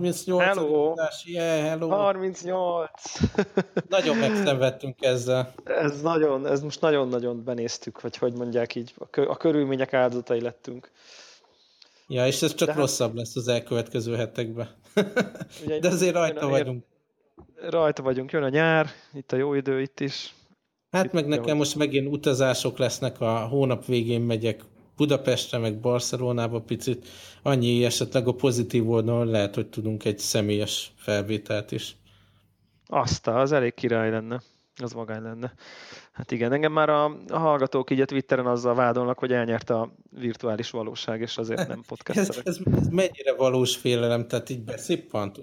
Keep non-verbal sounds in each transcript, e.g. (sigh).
38 Hello. Yeah, hello. 38! Nagyon megszenvedtünk ezzel. Ez nagyon, ez most nagyon-nagyon benéztük, vagy hogy mondják így, a, kö, a körülmények áldozatai lettünk. Ja, és ez csak De hát- rosszabb lesz az elkövetkező hetekben. (laughs) Ugye, De azért rajta vagyunk. Rajta vagyunk, jön a nyár, itt a jó idő, itt is. Hát itt meg nekem most megint utazások lesznek, a hónap végén megyek Budapestre, meg Barcelonába picit. Annyi esetleg a pozitív oldalon lehet, hogy tudunk egy személyes felvételt is. Azt, az elég király lenne. Az magány lenne. Hát igen, engem már a, a hallgatók így a Twitteren azzal vádolnak, hogy elnyerte a virtuális valóság, és azért nem podcast. ez, ez, ez mennyire valós félelem, tehát így beszippant?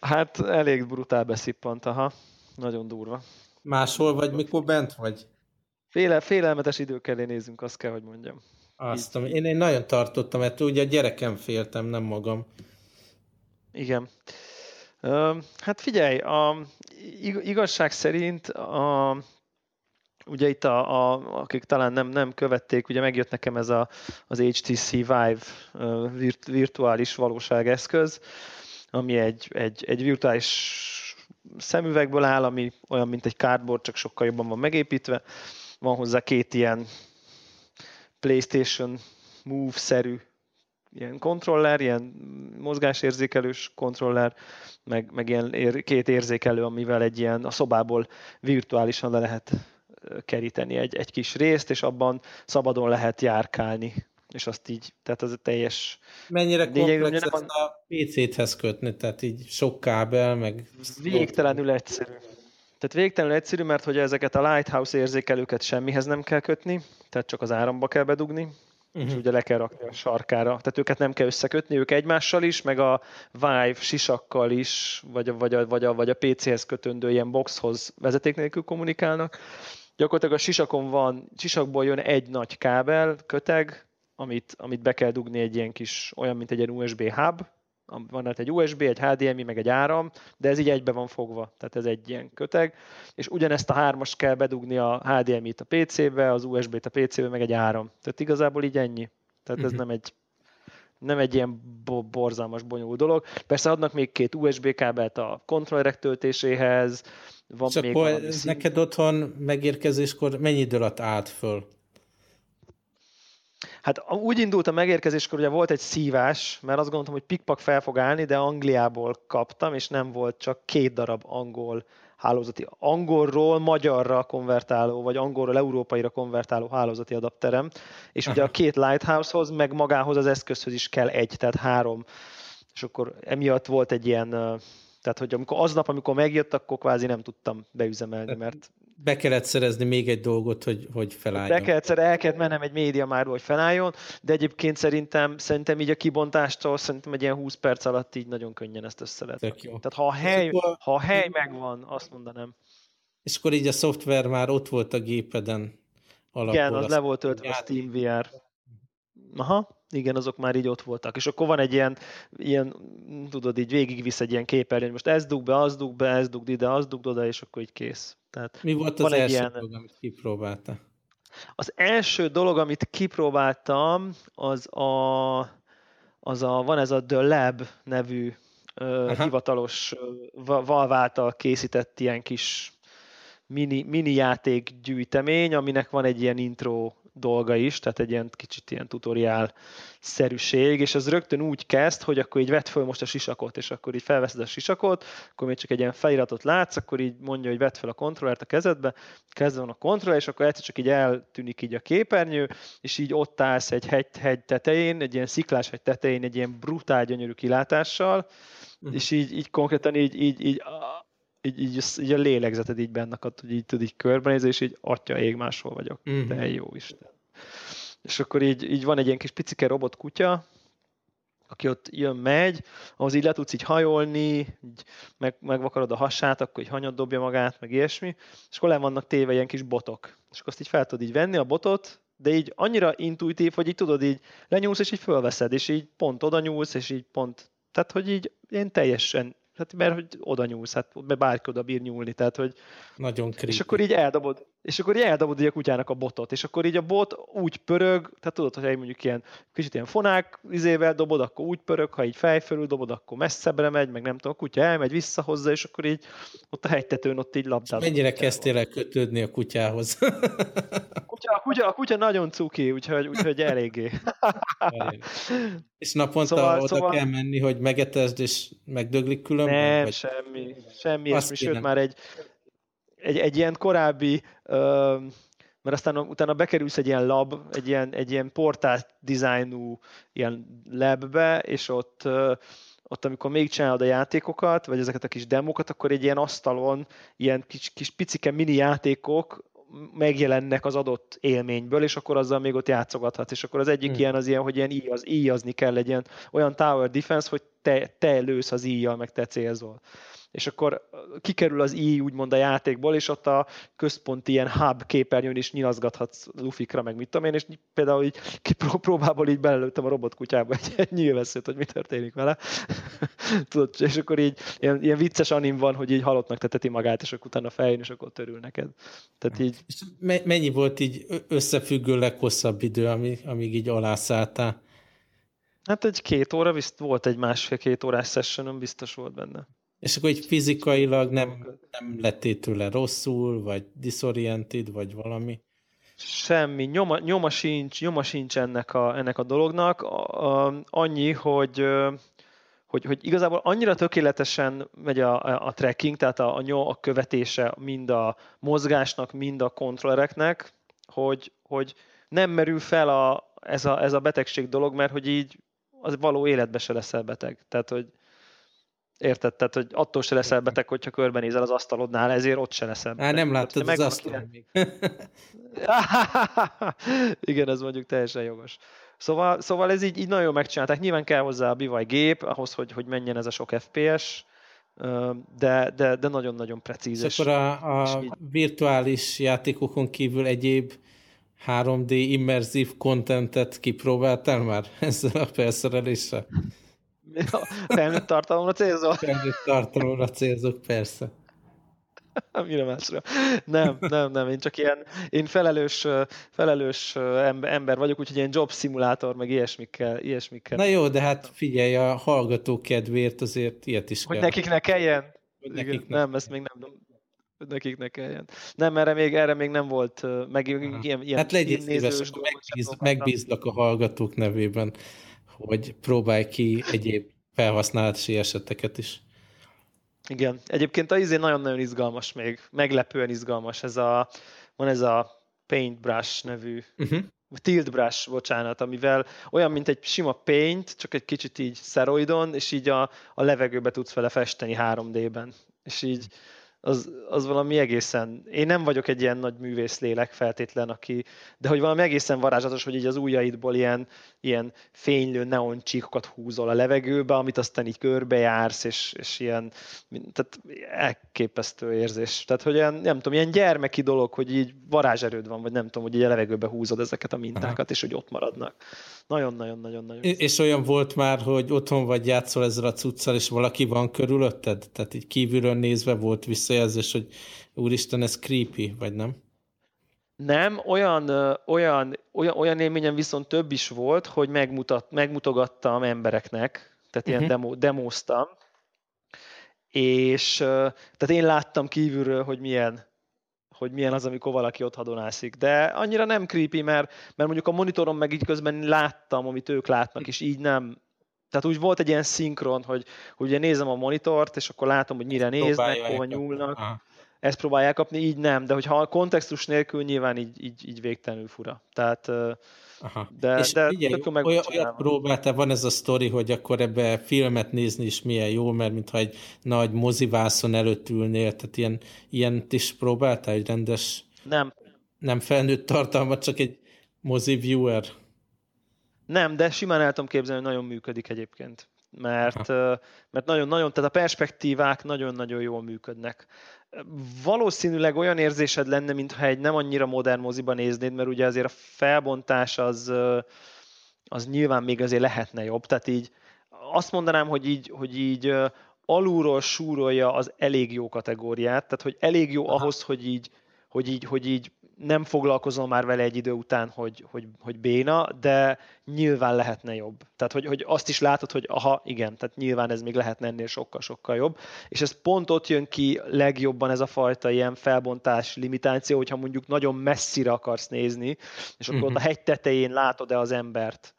Hát elég brutál beszippant, aha. Nagyon durva. Máshol vagy, mikor bent vagy? Féle, félelmetes idők elé nézünk, azt kell, hogy mondjam. Azt, én, én nagyon tartottam, mert ugye a gyerekem féltem, nem magam. Igen. Hát figyelj, a, igazság szerint a, ugye itt a, a, akik talán nem, nem követték, ugye megjött nekem ez a, az HTC Vive virt, virtuális valóságeszköz, ami egy, egy, egy virtuális szemüvegből áll, ami olyan, mint egy cardboard, csak sokkal jobban van megépítve. Van hozzá két ilyen PlayStation Move-szerű ilyen kontroller, ilyen mozgásérzékelős kontroller, meg, meg ilyen ér, két érzékelő, amivel egy ilyen a szobából virtuálisan le lehet keríteni egy, egy kis részt, és abban szabadon lehet járkálni. És azt így, tehát az a teljes... Mennyire komplex ezt a PC-hez kötni, tehát így sok kábel, meg... Végtelenül egyszerű. Tehát végtelenül egyszerű, mert hogy ezeket a Lighthouse érzékelőket semmihez nem kell kötni, tehát csak az áramba kell bedugni, uh-huh. és ugye le kell rakni a sarkára. Tehát őket nem kell összekötni, ők egymással is, meg a Vive sisakkal is, vagy a, vagy a, vagy a, vagy a PC-hez kötöndő ilyen boxhoz vezeték nélkül kommunikálnak. Gyakorlatilag a sisakon van, sisakból jön egy nagy kábel, köteg, amit, amit be kell dugni egy ilyen kis, olyan, mint egy ilyen USB hub, van hát egy USB, egy HDMI, meg egy áram, de ez így egybe van fogva, tehát ez egy ilyen köteg, és ugyanezt a hármas kell bedugni a HDMI-t a PC-be, az USB-t a PC-be, meg egy áram. Tehát igazából így ennyi. Tehát ez uh-huh. nem egy nem egy ilyen bo- borzalmas, bonyolult dolog. Persze adnak még két USB kábelt a kontrollerek töltéséhez. Van és még akkor szín... neked otthon megérkezéskor mennyi idő alatt állt föl? Hát úgy indult a megérkezéskor, ugye volt egy szívás, mert azt gondoltam, hogy pikpak fel fog állni, de Angliából kaptam, és nem volt csak két darab angol hálózati, angolról magyarra konvertáló, vagy angolról európaira konvertáló hálózati adapterem, és ugye a két Lighthouse-hoz, meg magához az eszközhöz is kell egy, tehát három. És akkor emiatt volt egy ilyen, tehát hogy amikor aznap, amikor megjött, akkor kvázi nem tudtam beüzemelni, mert be kellett szerezni még egy dolgot, hogy, hogy felálljon. Be kellett, el kellett mennem egy média már, hogy felálljon, de egyébként szerintem, szerintem így a kibontástól szerintem egy ilyen 20 perc alatt így nagyon könnyen ezt össze lehet. Tehát ha a hely, akkor... ha a hely megvan, azt mondanám. És akkor így a szoftver már ott volt a gépeden alapból. Igen, az le volt töltve a SteamVR. Aha, igen, azok már így ott voltak. És akkor van egy ilyen, ilyen tudod, így végigvisz egy ilyen képernyő, most ez dug be, az dug be, ez dug ide, az dug oda, és akkor így kész. Tehát Mi volt az első ilyen... dolog, amit kipróbálta? Az első dolog, amit kipróbáltam, az a, az a van ez a The Lab nevű uh, hivatalos Valve által készített ilyen kis mini, mini játék gyűjtemény, aminek van egy ilyen intro dolga is, tehát egy ilyen kicsit ilyen tutoriál szerűség, és az rögtön úgy kezd, hogy akkor így vedd föl most a sisakot, és akkor így felveszed a sisakot, akkor még csak egy ilyen feliratot látsz, akkor így mondja, hogy vedd fel a kontrollert a kezedbe, kezdve van a kontroller, és akkor egyszer csak így eltűnik így a képernyő, és így ott állsz egy hegy, hegy tetején, egy ilyen sziklás hegy tetején, egy ilyen brutál gyönyörű kilátással, uh-huh. és így, így konkrétan így, így, így így, így, így a lélegzeted így benne akad, hogy így tud így körbenézni, és így atya ég máshol vagyok. Mm. De jó Isten. És akkor így, így van egy ilyen kis picike robot kutya, aki ott jön, megy, ahhoz így le tudsz így hajolni, így meg, megvakarod a hasát, akkor így hanyat dobja magát, meg ilyesmi, és akkor le vannak téve ilyen kis botok. És akkor azt így fel tudod így venni a botot, de így annyira intuitív, hogy így tudod, így lenyúlsz, és így fölveszed, és így pont oda nyúlsz, és így pont, tehát hogy így én teljesen Hát mert hogy oda nyúlsz, hát bárki oda bír nyúlni, tehát hogy... Nagyon creepy. És akkor így eldobod, és akkor így eldobod a kutyának a botot, és akkor így a bot úgy pörög, tehát tudod, hogy mondjuk ilyen kicsit ilyen fonák izével dobod, akkor úgy pörög, ha így fejfölül dobod, akkor messzebbre megy, meg nem tudom, a kutya elmegy vissza hozzá, és akkor így ott a hegytetőn ott így labdál. Mennyire kezdtél el kötődni a kutyához? A kutya, a kutya, a kutya nagyon cuki, úgyhogy, úgyhogy eléggé. és naponta szóval, oda szóval... kell menni, hogy megetesd, és megdöglik különben? Nem, vagy... semmi, semmi, és sőt már egy, egy, egy ilyen korábbi, uh, mert aztán utána bekerülsz egy ilyen lab, egy ilyen, egy ilyen portál dizájnú ilyen labbe, és ott uh, ott amikor még csinálod a játékokat, vagy ezeket a kis demókat, akkor egy ilyen asztalon ilyen kis, kis picike mini játékok megjelennek az adott élményből, és akkor azzal még ott játszogathatsz. És akkor az egyik hmm. ilyen az ilyen, hogy ilyen íjaz, íjazni kell egy ilyen olyan tower defense, hogy te, te lősz az íjjal, meg te célzol és akkor kikerül az i úgymond a játékból, és ott a központi ilyen hub képernyőn is nyilaszgathatsz lufikra, meg mit tudom én, és például így próbából így belelőttem a robotkutyába egy, egy nyilvesszőt, hogy mi történik vele. (laughs) Tudod, és akkor így ilyen, ilyen vicces anim van, hogy így halottnak teteti magát, és akkor utána feljön, és akkor törül neked. Tehát így... És mennyi volt így összefüggő leghosszabb idő, amíg, amíg így alászálltál? Hát egy két óra, volt egy másfél-két órás sessionom, biztos volt benne. És akkor így fizikailag nem, nem lettél tőle rosszul, vagy disoriented, vagy valami? Semmi, nyoma, nyoma, sincs, nyoma sincs ennek a, ennek a dolognak. A, a, annyi, hogy, hogy, hogy igazából annyira tökéletesen megy a, a, a tracking, tehát a, a nyom, a követése mind a mozgásnak, mind a kontrollereknek, hogy, hogy nem merül fel a, ez, a, ez a betegség dolog, mert hogy így az való életbe se leszel beteg. Tehát, hogy Érted? Tehát, hogy attól se leszel beteg, hogyha körbenézel az asztalodnál, ezért ott se leszel beteg. Á, nem láttad az asztalon még. (laughs) Igen, ez mondjuk teljesen jogos. Szóval, szóval ez így, így nagyon megcsinálták. Nyilván kell hozzá a bivaj gép, ahhoz, hogy, hogy menjen ez a sok FPS, de, de, de nagyon-nagyon precíz. És, és akkor a, a így... virtuális játékokon kívül egyéb 3D immerzív kontentet kipróbáltál már (laughs) ezzel a felszereléssel? Felnőtt tartalomra célzol? Felnőtt tartalomra célzok, persze. Mire másra? Nem, nem, nem, én csak ilyen, én felelős, felelős ember vagyok, úgyhogy ilyen job szimulátor, meg ilyesmikkel, ilyesmikkel. Na jó, de hát figyelj, a hallgató kedvéért azért ilyet is hogy kell. nekik ne kelljen? Hogy nekik ne. Nem, ezt még nem, hogy nekik ne kelljen. Nem, erre még, erre még nem volt, meg ilyen, ilyen Hát legyél szíves, megbíz, megbízlak a hallgatók nevében hogy próbálj ki egyéb felhasználási eseteket is. Igen, egyébként az izé nagyon-nagyon izgalmas még, meglepően izgalmas. Ez a, van ez a Paintbrush nevű, uh-huh. Tilt Brush, bocsánat, amivel olyan, mint egy sima paint, csak egy kicsit így szeroidon, és így a, a levegőbe tudsz vele festeni 3D-ben. És így az, az valami egészen, én nem vagyok egy ilyen nagy művész lélek feltétlen, aki, de hogy valami egészen varázslatos, hogy így az ujjaidból ilyen, ilyen fénylő neon csíkokat húzol a levegőbe, amit aztán így körbejársz, és, és ilyen, tehát elképesztő érzés. Tehát, hogy ilyen, nem tudom, ilyen gyermeki dolog, hogy így varázserőd van, vagy nem tudom, hogy így a levegőbe húzod ezeket a mintákat, Aha. és hogy ott maradnak. Nagyon-nagyon-nagyon-nagyon. És olyan volt már, hogy otthon vagy játszol ezzel a cuccal, és valaki van körülötted? Tehát így kívülről nézve volt visszajelzés, hogy úristen, ez creepy, vagy nem? Nem, olyan, olyan, olyan, olyan élményem viszont több is volt, hogy megmutat, megmutogattam embereknek, tehát ilyen uh-huh. demo, demóztam, és tehát én láttam kívülről, hogy milyen, hogy milyen az, amikor valaki ott hadonászik. De annyira nem creepy, mert, mert mondjuk a monitoron meg így közben láttam, amit ők látnak, és így nem, tehát úgy volt egy ilyen szinkron, hogy, hogy ugye nézem a monitort, és akkor látom, hogy mire néznek, hova nyúlnak. Aha. Ezt próbálják kapni, így nem, de hogyha a kontextus nélkül nyilván így, így, így végtelenül fura. Tehát Aha. De, és de figyelj, meg olyan, olyat próbáltál, van ez a sztori, hogy akkor ebbe filmet nézni is milyen jó, mert mintha egy nagy mozivászon előtt ülnél, tehát ilyen, ilyen is próbáltál, egy rendes nem. nem felnőtt tartalmat, csak egy mozi viewer. Nem, de simán el tudom képzelni, hogy nagyon működik egyébként. Mert, mert nagyon, nagyon, tehát a perspektívák nagyon-nagyon jól működnek valószínűleg olyan érzésed lenne, mintha egy nem annyira modern moziba néznéd, mert ugye azért a felbontás az, az nyilván még azért lehetne jobb. Tehát így azt mondanám, hogy így, hogy így alulról súrolja az elég jó kategóriát, tehát hogy elég jó Aha. ahhoz, hogy így, hogy így, hogy így nem foglalkozom már vele egy idő után, hogy, hogy, hogy béna, de nyilván lehetne jobb. Tehát, hogy, hogy azt is látod, hogy aha, igen, tehát nyilván ez még lehetne ennél sokkal-sokkal jobb. És ez pont ott jön ki legjobban ez a fajta ilyen felbontás limitáció, hogyha mondjuk nagyon messzire akarsz nézni, és akkor uh-huh. ott a mhm. hegy tetején látod-e az embert.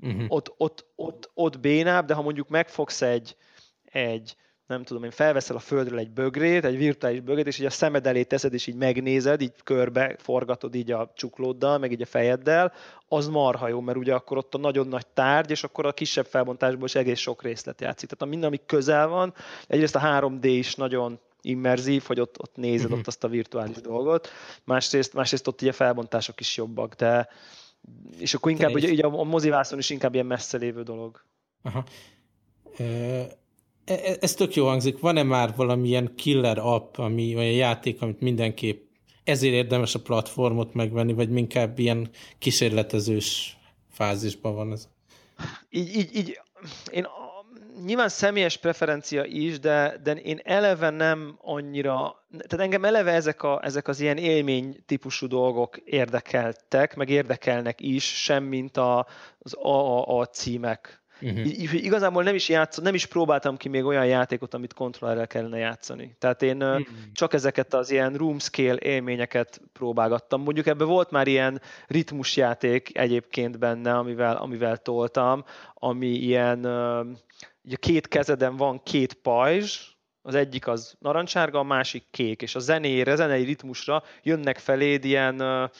Uh-huh. Ott, ott, ott, ott bénább, de ha mondjuk megfogsz egy, egy nem tudom én, felveszel a földről egy bögrét, egy virtuális bögrét, és így a szemed elé teszed, és így megnézed, így körbe forgatod így a csuklóddal, meg így a fejeddel, az marha jó, mert ugye akkor ott a nagyon nagy tárgy, és akkor a kisebb felbontásból is egész sok részlet játszik. Tehát a minden, ami közel van, egyrészt a 3D is nagyon immerzív, hogy ott, ott nézed uh-huh. ott azt a virtuális dolgot, másrészt, másrészt ott ugye a felbontások is jobbak, de és akkor inkább ugye, ugye a mozivászon is inkább ilyen messze lévő dolog. Aha. E, ez tök jó hangzik. Van-e már valamilyen killer app, ami olyan játék, amit mindenképp ezért érdemes a platformot megvenni, vagy inkább ilyen kísérletezős fázisban van ez? Így, így, így én nyilván személyes preferencia is, de, de én eleve nem annyira, tehát engem eleve ezek, a, ezek az ilyen élmény típusú dolgok érdekeltek, meg érdekelnek is, semmint a, az AAA címek. Uh-huh. Igazából nem is játszom, nem is próbáltam ki még olyan játékot, amit kontrollerrel kellene játszani. Tehát én uh-huh. csak ezeket az ilyen room scale élményeket próbálgattam. Mondjuk ebben volt már ilyen ritmusjáték egyébként benne, amivel, amivel toltam, ami ilyen, ugye két kezeden van két pajzs, az egyik az narancsárga, a másik kék, és a zenére, zenei ritmusra jönnek feléd ilyen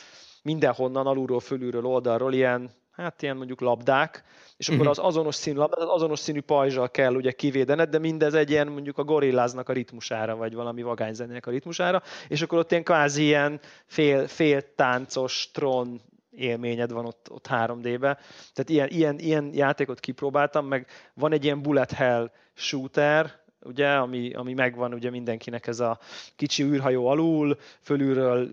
mindenhonnan, alulról, fölülről, oldalról ilyen, hát ilyen mondjuk labdák, és akkor uh-huh. az azonos színű labdát, az azonos színű pajzsal kell ugye kivédened, de mindez egy ilyen mondjuk a gorilláznak a ritmusára, vagy valami vagányzenének a ritmusára, és akkor ott ilyen kvázi ilyen fél, fél táncos tron élményed van ott, ott 3D-be. Tehát ilyen, ilyen, ilyen játékot kipróbáltam, meg van egy ilyen bullet hell shooter, ugye, ami, ami megvan ugye mindenkinek ez a kicsi űrhajó alul, fölülről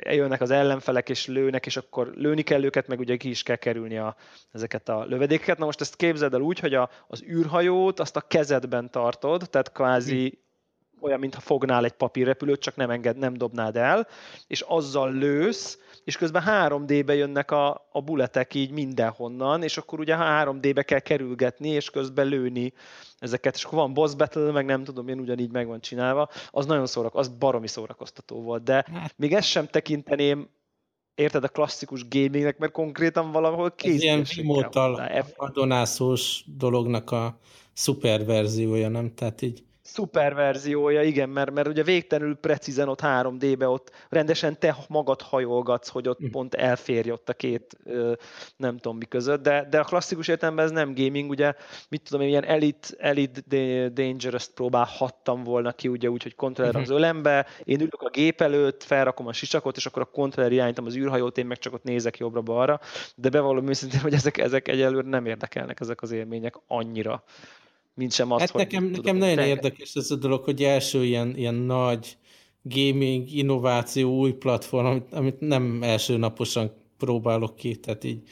eljönnek az ellenfelek és lőnek, és akkor lőni kell őket, meg ugye ki is kell kerülni a, ezeket a lövedékeket. Na most ezt képzeld el úgy, hogy a, az űrhajót azt a kezedben tartod, tehát kvázi olyan, mintha fognál egy papírrepülőt, csak nem enged, nem dobnád el, és azzal lősz, és közben 3D-be jönnek a, a buletek így mindenhonnan, és akkor ugye 3D-be kell kerülgetni, és közben lőni ezeket, és akkor van boss battle, meg nem tudom, én ugyanígy meg van csinálva, az nagyon szórak, az baromi szórakoztató volt, de hát. még ezt sem tekinteném érted, a klasszikus gamingnek, mert konkrétan valahol kész. Ez ilyen remote adonászós dolognak a szuperverziója, nem? Tehát így szuperverziója, igen, mert, mert ugye végtelenül precízen ott 3D-be ott rendesen te magad hajolgatsz, hogy ott mm. pont elférj ott a két nem tudom mi között, de, de a klasszikus értelemben ez nem gaming, ugye mit tudom én, ilyen Elite, Elite Dangerous-t próbálhattam volna ki, ugye úgy, hogy kontroller az mhm. ölembe, én ülök a gép előtt, felrakom a sisakot, és akkor a kontroller irányítom az űrhajót, én meg csak ott nézek jobbra-balra, de bevallom őszintén, hogy ezek, ezek egyelőre nem érdekelnek ezek az élmények annyira mint sem azt, hát hogy... Nekem, tudom, nekem nagyon te... érdekes ez a dolog, hogy első ilyen, ilyen nagy gaming, innováció, új platform, amit, amit nem első naposan próbálok ki, tehát így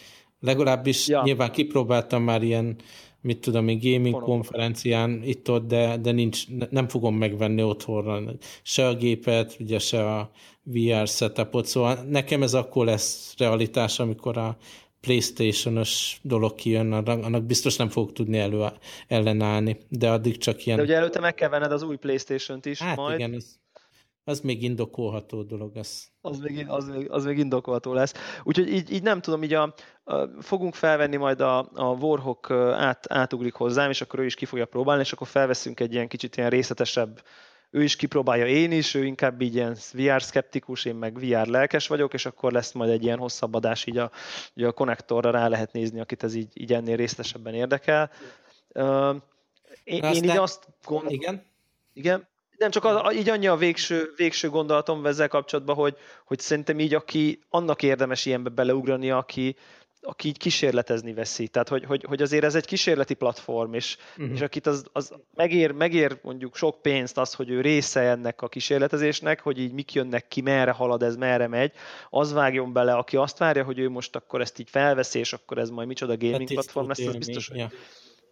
legalábbis ja. nyilván kipróbáltam már ilyen, mit tudom én, gaming Fonom. konferencián itt-ott, de, de nincs, nem fogom megvenni otthonra se a gépet, ugye se a VR setupot, szóval nekem ez akkor lesz realitás, amikor a Playstation-os dolog kijön, annak biztos nem fogok tudni elő, ellenállni, de addig csak ilyen... De ugye előtte meg kell venned az új Playstation-t is hát majd. igen, az, az még indokolható dolog. Az, az, még, az, még, az még indokolható lesz. Úgyhogy így, így nem tudom, így a, a, fogunk felvenni majd a, a Warhawk át, átugrik hozzám, és akkor ő is ki fogja próbálni, és akkor felveszünk egy ilyen kicsit ilyen részletesebb ő is kipróbálja, én is, ő inkább így ilyen VR szkeptikus, én meg VR lelkes vagyok, és akkor lesz majd egy ilyen hosszabb adás, így a, így a konnektorra rá lehet nézni, akit ez így, így ennél részletesebben érdekel. Uh, én, én így azt gondolom... Igen? Igen? Nem, csak az, így annyi a végső, végső gondolatom ezzel kapcsolatban, hogy, hogy szerintem így, aki annak érdemes ilyenbe beleugrani, aki, aki így kísérletezni veszi. Tehát, hogy, hogy, hogy azért ez egy kísérleti platform, és, uh-huh. és akit az, az megér, megér mondjuk sok pénzt az, hogy ő része ennek a kísérletezésnek, hogy így mik jönnek ki, merre halad ez, merre megy, az vágjon bele, aki azt várja, hogy ő most akkor ezt így felveszi, és akkor ez majd micsoda gaming platform lesz, az biztos, hogy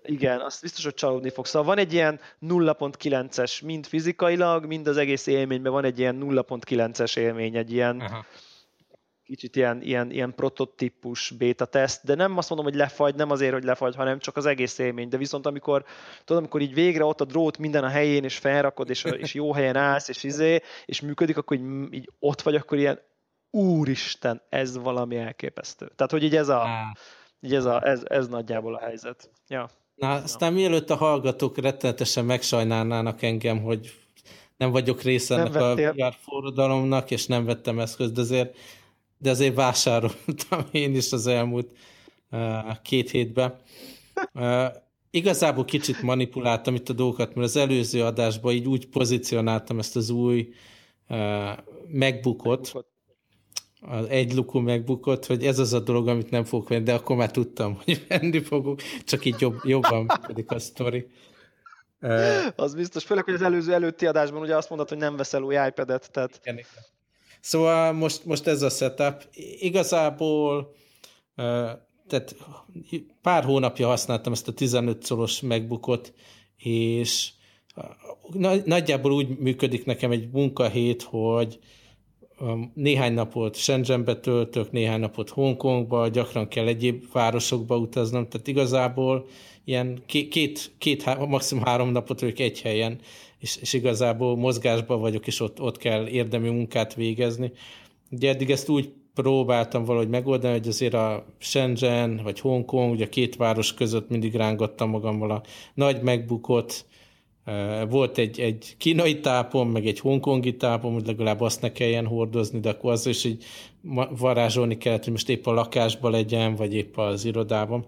igen, azt biztos, hogy csalódni fog. Szóval van egy ilyen 0.9-es, mind fizikailag, mind az egész élményben van egy ilyen 0.9-es élmény, egy ilyen, Aha kicsit ilyen, ilyen, ilyen prototípus beta teszt, de nem azt mondom, hogy lefagy, nem azért, hogy lefagy, hanem csak az egész élmény. De viszont amikor, tudod, amikor így végre ott a drót minden a helyén, és felrakod, és, és jó helyen állsz, és izé, és működik, akkor így, így ott vagy, akkor ilyen úristen, ez valami elképesztő. Tehát, hogy így ez a, így ez, a ez, ez nagyjából a helyzet. Ja. Na, aztán mielőtt a hallgatók rettenetesen megsajnálnának engem, hogy nem vagyok része ennek a VR forradalomnak, és nem vettem eszközt, de azért, de azért vásároltam (laughs) én is az elmúlt uh, két hétben. Uh, igazából kicsit manipuláltam itt a dolgokat, mert az előző adásban így úgy pozícionáltam ezt az új uh, megbukot, az egy lukú megbukott, hogy ez az a dolog, amit nem fogok venni, de akkor már tudtam, hogy (laughs) venni fogok, csak így jobb, jobban működik a sztori. Az biztos, főleg, hogy az előző előtti adásban ugye azt mondtad, hogy nem veszel új iPad-et, tehát... Igen, igen. Szóval most, most ez a setup. Igazából tehát pár hónapja használtam ezt a 15 szoros megbukot, és nagyjából úgy működik nekem egy munkahét, hogy néhány napot Shenzhenbe töltök, néhány napot Hongkongba, gyakran kell egyéb városokba utaznom, tehát igazából ilyen két, két, maximum három napot vagyok egy helyen, és, és igazából mozgásban vagyok, és ott, ott kell érdemi munkát végezni. Ugye eddig ezt úgy próbáltam valahogy megoldani, hogy azért a Shenzhen vagy Hongkong, ugye a két város között mindig rángattam magammal a nagy megbukott, volt egy, egy kínai tápom, meg egy hongkongi tápom, hogy legalább azt ne kelljen hordozni, de akkor az is így varázsolni kellett, hogy most épp a lakásban legyen, vagy épp az irodában.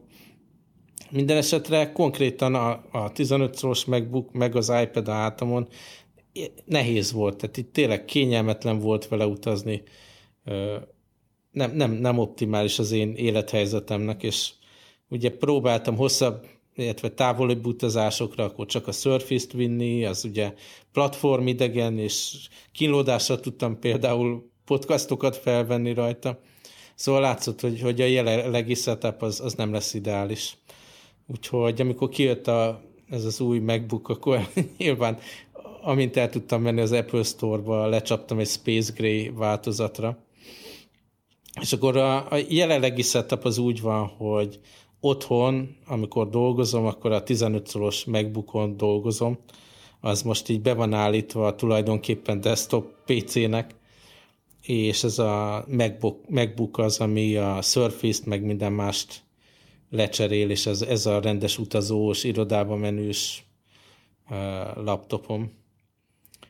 Minden esetre konkrétan a, a 15 szoros MacBook, meg az iPad a hátamon nehéz volt, tehát itt tényleg kényelmetlen volt vele utazni. Nem, nem, nem optimális az én élethelyzetemnek, és ugye próbáltam hosszabb illetve távolibb utazásokra, akkor csak a Surface-t vinni, az ugye platform idegen, és kínlódásra tudtam például podcastokat felvenni rajta. Szóval látszott, hogy, hogy a jelenlegi setup az, az nem lesz ideális. Úgyhogy amikor kijött a, ez az új MacBook, akkor (laughs) nyilván amint el tudtam menni az Apple Store-ba, lecsaptam egy Space Gray változatra. És akkor a, a jelenlegi setup az úgy van, hogy otthon, amikor dolgozom, akkor a 15 szoros MacBookon dolgozom, az most így be van állítva tulajdonképpen desktop PC-nek, és ez a MacBook, MacBook az, ami a Surface-t, meg minden mást lecserél, és ez, ez a rendes utazós, irodába menős laptopom.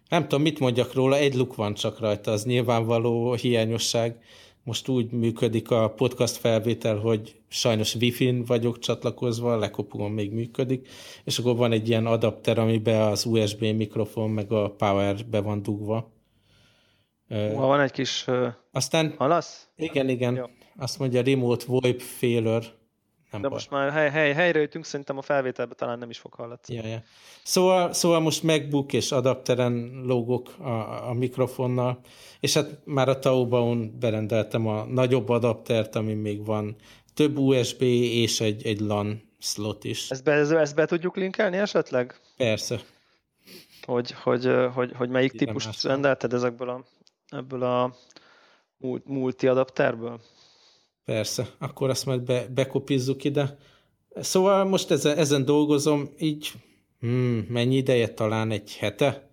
Nem tudom, mit mondjak róla, egy luk van csak rajta, az nyilvánvaló hiányosság, most úgy működik a podcast felvétel, hogy sajnos Wi-Fi-n vagyok csatlakozva, lekopogom még működik, és akkor van egy ilyen adapter, amiben az USB mikrofon meg a power be van dugva. Ha van egy kis Aztán, halasz? Igen, igen. Jó. Azt mondja remote VoIP failure. Nem De baj. most már hely, hely, helyre jöttünk, szerintem a felvételben talán nem is fog hallatni. Ja, ja. Szóval, szóval most MacBook és adapteren lógok a, a mikrofonnal, és hát már a Taobao-n berendeltem a nagyobb adaptert, ami még van több USB és egy, egy LAN slot is. Ezt be, ezt be tudjuk linkelni esetleg? Persze. Hogy, hogy, hogy, hogy melyik Ide típust rendelted ezekből a, ebből a multi adapterből? Persze, akkor azt majd be, bekopizzuk ide. Szóval most ezen, ezen dolgozom, így hmm, mennyi ideje? Talán egy hete?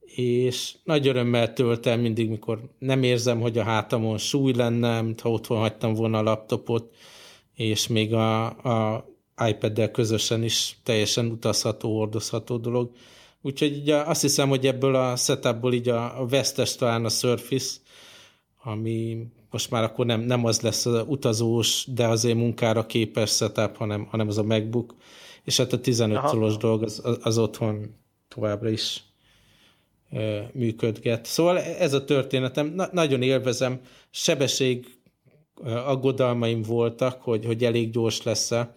És nagy örömmel töltem mindig, mikor nem érzem, hogy a hátamon súly lenne, mintha otthon hagytam volna a laptopot, és még a, a iPad-del közösen is teljesen utazható, hordozható dolog. Úgyhogy így azt hiszem, hogy ebből a setupból így a, a vesztes talán a Surface, ami most már akkor nem, nem az lesz az utazós, de azért munkára képes setup, hanem, hanem az a MacBook, és hát a 15 szolos dolog az, az, az otthon továbbra is e, működget. Szóval ez a történetem, na, nagyon élvezem, sebesség aggodalmaim voltak, hogy, hogy elég gyors lesz-e,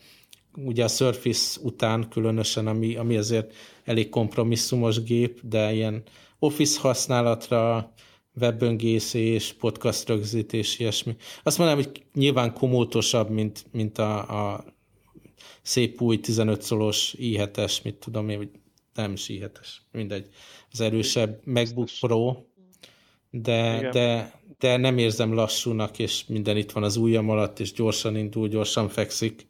ugye a Surface után különösen, ami, ami azért elég kompromisszumos gép, de ilyen office használatra, webböngészés, podcast rögzítés, ilyesmi. Azt mondanám, hogy nyilván komótosabb, mint, mint a, a szép új 15 szolos i7-es, mit tudom én, hogy nem is i7-es, mindegy. Az erősebb MacBook Pro, de, de, de nem érzem lassúnak, és minden itt van az ujjam alatt, és gyorsan indul, gyorsan fekszik.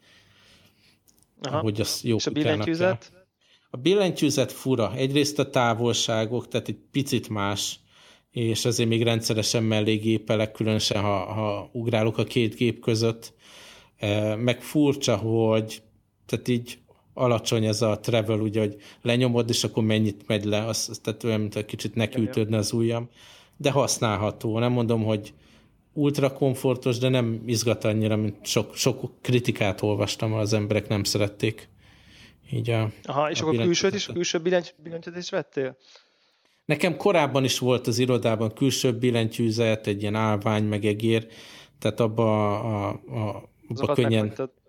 Aha. Ahogy az jó és a billentyűzet? Kell. A billentyűzet fura. Egyrészt a távolságok, tehát egy picit más, és azért még rendszeresen mellé gépelek, különösen ha, ha ugrálok a két gép között. Meg furcsa, hogy tehát így alacsony ez a travel, ugye, hogy lenyomod, és akkor mennyit megy le, az, az tehát olyan, mint kicsit nekiütődne az ujjam, de használható. Nem mondom, hogy ultra komfortos, de nem izgat annyira, mint sok, sok kritikát olvastam, az emberek nem szerették. Így a, Aha, és a akkor külsőt is, külső billentyűt is vettél? Nekem korábban is volt az irodában külső billentyűzet, egy ilyen állvány, meg egér, tehát abba a, a, abba könnyen... Meghagytad.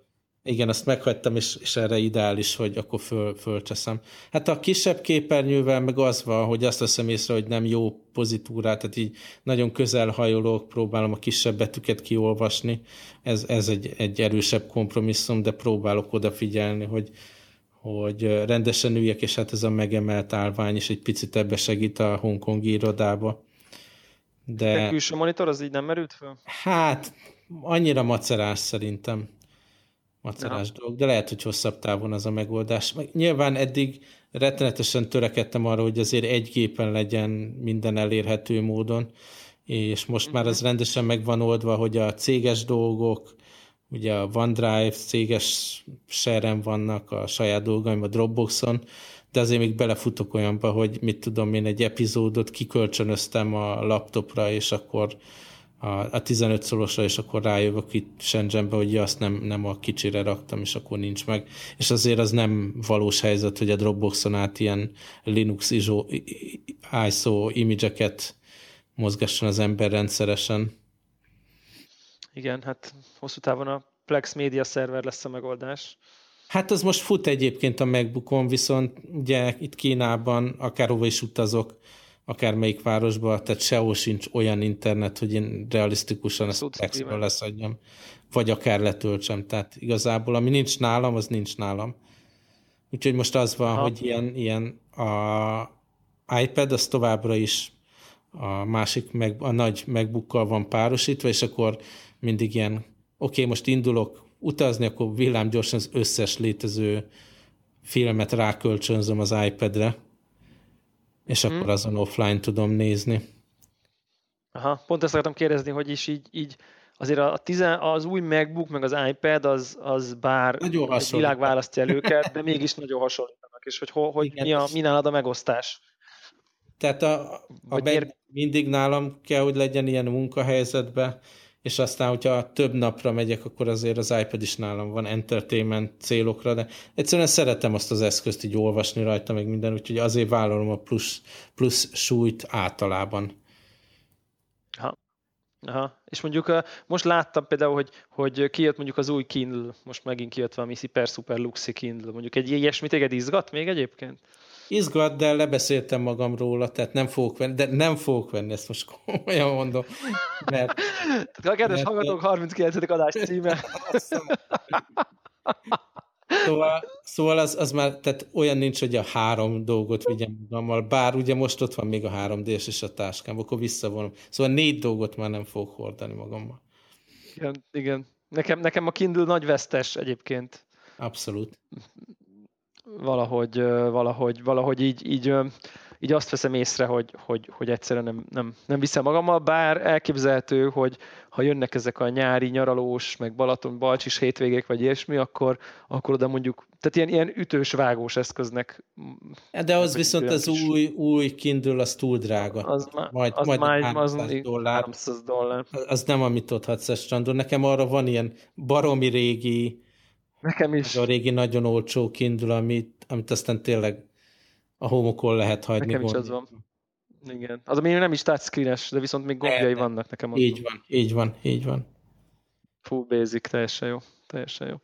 Igen, azt meghagytam, és, és erre ideális, hogy akkor föl, fölcseszem. Hát a kisebb képernyővel meg az van, hogy azt veszem észre, hogy nem jó pozitúrát, tehát így nagyon közel hajolok, próbálom a kisebb betűket kiolvasni. Ez, ez egy, egy erősebb kompromisszum, de próbálok odafigyelni, hogy, hogy rendesen üljek, és hát ez a megemelt állvány is egy picit ebbe segít a hongkongi irodába. De... A külső monitor az így nem merült fel? Hát, annyira macerás szerintem. Macerás ja. dolog, de lehet, hogy hosszabb távon az a megoldás. Meg nyilván eddig rettenetesen törekedtem arra, hogy azért egy gépen legyen minden elérhető módon, és most uh-huh. már az mhm. rendesen meg van oldva, hogy a céges dolgok, ugye a OneDrive céges share vannak a saját dolgaim a Dropboxon, de azért még belefutok olyanba, hogy mit tudom én, egy epizódot kikölcsönöztem a laptopra, és akkor a, a 15 szorosra, és akkor rájövök itt Shenzhenbe, hogy azt nem, nem a kicsire raktam, és akkor nincs meg. És azért az nem valós helyzet, hogy a Dropboxon át ilyen Linux ISO, ISO image-eket mozgasson az ember rendszeresen. Igen, hát hosszú távon a Plex Media szerver lesz a megoldás. Hát az most fut egyébként a MacBookon, viszont ugye itt Kínában akárhova is utazok, akármelyik városba, tehát sehol sincs olyan internet, hogy én realisztikusan ezt Plexről leszadjam, vagy akár letöltsem. Tehát igazából, ami nincs nálam, az nincs nálam. Úgyhogy most az van, Aha. hogy ilyen, ilyen a iPad az továbbra is a másik, meg, a nagy MacBookkal van párosítva, és akkor mindig ilyen, oké, okay, most indulok utazni, akkor villám gyorsan az összes létező filmet rákölcsönzöm az iPad-re, és hmm. akkor azon offline tudom nézni. Aha, pont ezt akartam kérdezni, hogy is így, így azért a tizen, az új MacBook meg az iPad az, az bár nagyon a világ választja el őket, de (laughs) mégis nagyon hasonlítanak, és hogy, hogy Igen, mi, a, mi nálad a megosztás? Tehát a, a miért... mindig nálam kell, hogy legyen ilyen munkahelyzetben, és aztán, hogyha több napra megyek, akkor azért az iPad is nálam van entertainment célokra, de egyszerűen szeretem azt az eszközt így olvasni rajta, meg minden, úgyhogy azért vállalom a plusz, plusz súlyt általában. Aha. Aha. És mondjuk most láttam például, hogy, hogy kijött mondjuk az új Kindle, most megint kijött valami szuper szuper luxi Kindle, mondjuk egy ilyesmi téged izgat még egyébként? Izgat, de lebeszéltem magam róla, tehát nem fogok venni, de nem fogok venni, ezt most komolyan mondom. Mert, a kedves hallgatók 39. adás címe. Szóval, szóval az, az már, tehát olyan nincs, hogy a három dolgot vigyem magammal, bár ugye most ott van még a három d és a táskám, akkor visszavonom. Szóval négy dolgot már nem fogok hordani magammal. Igen, igen. Nekem, nekem a Kindle nagy vesztes egyébként. Abszolút valahogy, valahogy, valahogy így, így, így azt veszem észre, hogy, hogy, hogy egyszerűen nem, nem, nem viszem magammal, bár elképzelhető, hogy ha jönnek ezek a nyári nyaralós, meg Balaton, Balcsis hétvégék, vagy ilyesmi, akkor, akkor oda mondjuk, tehát ilyen, ilyen ütős, vágós eszköznek. De az viszont az kis... új, új Kindle, az túl drága. Az, majd, az majd már, 300 az dollár. 300 dollár. Az nem, amit ott hadsz a strandon. Nekem arra van ilyen baromi régi Nekem is. A régi nagyon olcsó Kindle, amit, amit aztán tényleg a homokon lehet hagyni. Nekem is az van. Igen. Az, ami nem is touchscreen-es, de viszont még gombjai vannak nekem. Így van, így van, így van. Full basic, teljesen jó. Teljesen jó.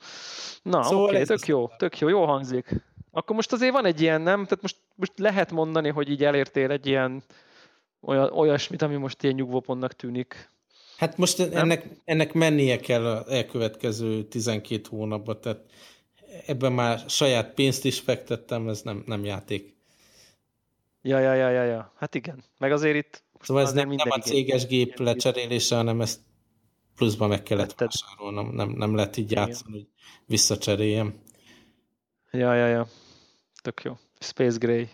Na, szóval oké, okay, tök jó, tök jó, jó hangzik. Akkor most azért van egy ilyen, nem? Tehát most, most lehet mondani, hogy így elértél egy ilyen olyan, olyasmit, ami most ilyen nyugvópontnak tűnik. Hát most ennek, ennek mennie kell a elkövetkező 12 hónapban, tehát ebben már saját pénzt is fektettem, ez nem, nem játék. Ja, ja, ja, ja, ja. Hát igen. Meg azért itt Szóval ez nem, nem a céges gép lecserélése, hanem ezt pluszban meg kellett Letted. vásárolnom. Nem, nem lehet így játszani, hogy visszacseréljem. Ja, ja, ja. Tök jó. Space Gray.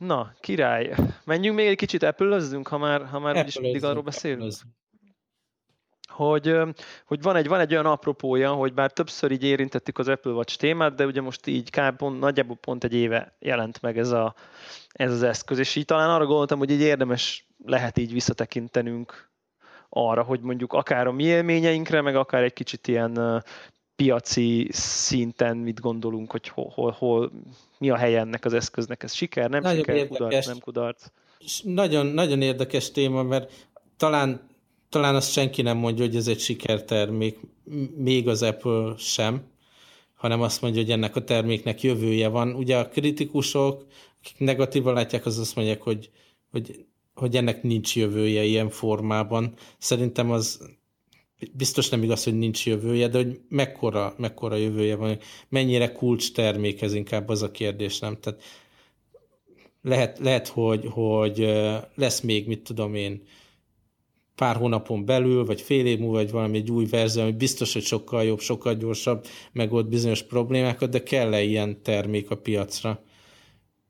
Na, király. Menjünk még egy kicsit apple ha már, ha már is mindig arról beszélünk. Hogy, hogy van, egy, van egy olyan apropója, hogy bár többször így érintettük az Apple Watch témát, de ugye most így kb. Pont, nagyjából pont egy éve jelent meg ez, a, ez az eszköz, és így talán arra gondoltam, hogy így érdemes lehet így visszatekintenünk arra, hogy mondjuk akár a mi élményeinkre, meg akár egy kicsit ilyen piaci szinten mit gondolunk, hogy hol, hol, hol mi a helye ennek az eszköznek, ez siker, nem nagyon siker, érdekes. kudarc, nem kudarc. Nagyon, nagyon érdekes téma, mert talán, talán azt senki nem mondja, hogy ez egy sikertermék, még az Apple sem, hanem azt mondja, hogy ennek a terméknek jövője van. Ugye a kritikusok, akik negatívan látják, az azt mondják, hogy, hogy, hogy ennek nincs jövője ilyen formában. Szerintem az biztos nem igaz, hogy nincs jövője, de hogy mekkora, mekkora jövője van, mennyire kulcs termék, ez inkább az a kérdés, nem? Tehát lehet, lehet hogy, hogy lesz még, mit tudom én, pár hónapon belül, vagy fél év múlva, vagy valami egy új verzió, ami biztos, hogy sokkal jobb, sokkal gyorsabb, megold bizonyos problémákat, de kell-e ilyen termék a piacra?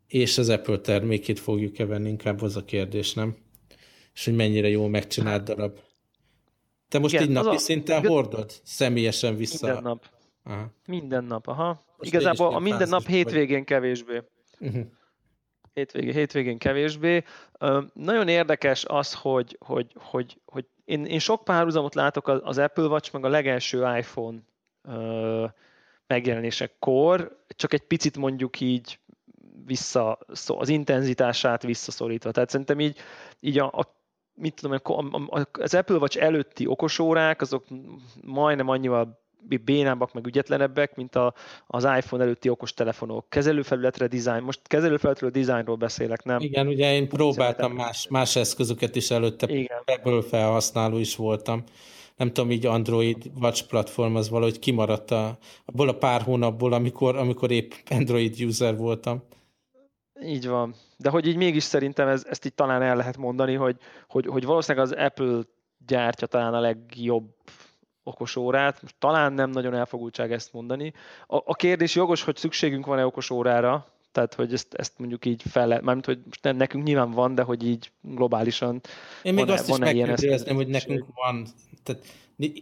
És az Apple termékét fogjuk-e venni, inkább az a kérdés, nem? És hogy mennyire jól megcsinált darab. Te most Igen, így napi a, szinten hordod? Személyesen vissza? Minden nap. Aha. Minden nap, aha. Most Igazából a minden nap hétvégén vagy. kevésbé. Uh-huh. Hétvégén, hétvégén kevésbé. Uh, nagyon érdekes az, hogy, hogy, hogy, hogy én, én sok párhuzamot látok az Apple Watch, meg a legelső iPhone uh, megjelenésekor, csak egy picit mondjuk így vissza, az intenzitását visszaszorítva. Tehát szerintem így, így a, a mit tudom, az Apple Watch előtti okosórák, azok majdnem annyival bénábbak, meg ügyetlenebbek, mint a, az iPhone előtti okostelefonok. Kezelőfelületre design, most kezelőfelületről designról beszélek, nem? Igen, ugye én próbáltam más, más eszközöket is előtte, Igen. ebből felhasználó is voltam. Nem tudom, így Android Watch platform az valahogy kimaradt a, abból a pár hónapból, amikor, amikor épp Android user voltam. Így van. De hogy így mégis szerintem ez, ezt így talán el lehet mondani, hogy, hogy, hogy valószínűleg az Apple gyártja talán a legjobb okos órát, most talán nem nagyon elfogultság ezt mondani. A, a kérdés jogos, hogy szükségünk van-e okos órára, tehát hogy ezt, ezt mondjuk így fel lehet, mármint, hogy most nem, nekünk nyilván van, de hogy így globálisan Én még van azt van is megkérdezném, hogy nekünk van, tehát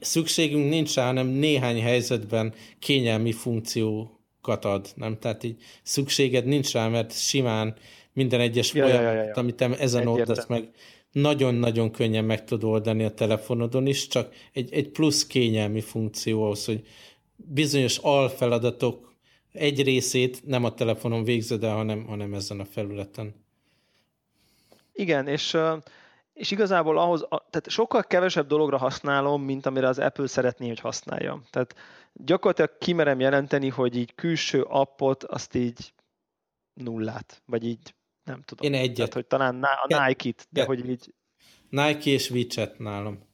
szükségünk nincs rá, hanem néhány helyzetben kényelmi funkciókat ad, nem? Tehát így szükséged nincs rá, mert simán minden egyes ja, folyamat, ja, ja, ja. amit ezen oldasz meg, nagyon-nagyon könnyen meg tud oldani a telefonodon is, csak egy, egy plusz kényelmi funkció ahhoz, hogy bizonyos alfeladatok egy részét nem a telefonon végzed el, hanem, hanem ezen a felületen. Igen, és, és igazából ahhoz, tehát sokkal kevesebb dologra használom, mint amire az Apple szeretné, hogy használjam. Tehát gyakorlatilag kimerem jelenteni, hogy így külső appot, azt így nullát, vagy így nem tudom. Én egyet. Tehát, hogy talán a Nike-t, de hogy így... Nike és WeChat nálam.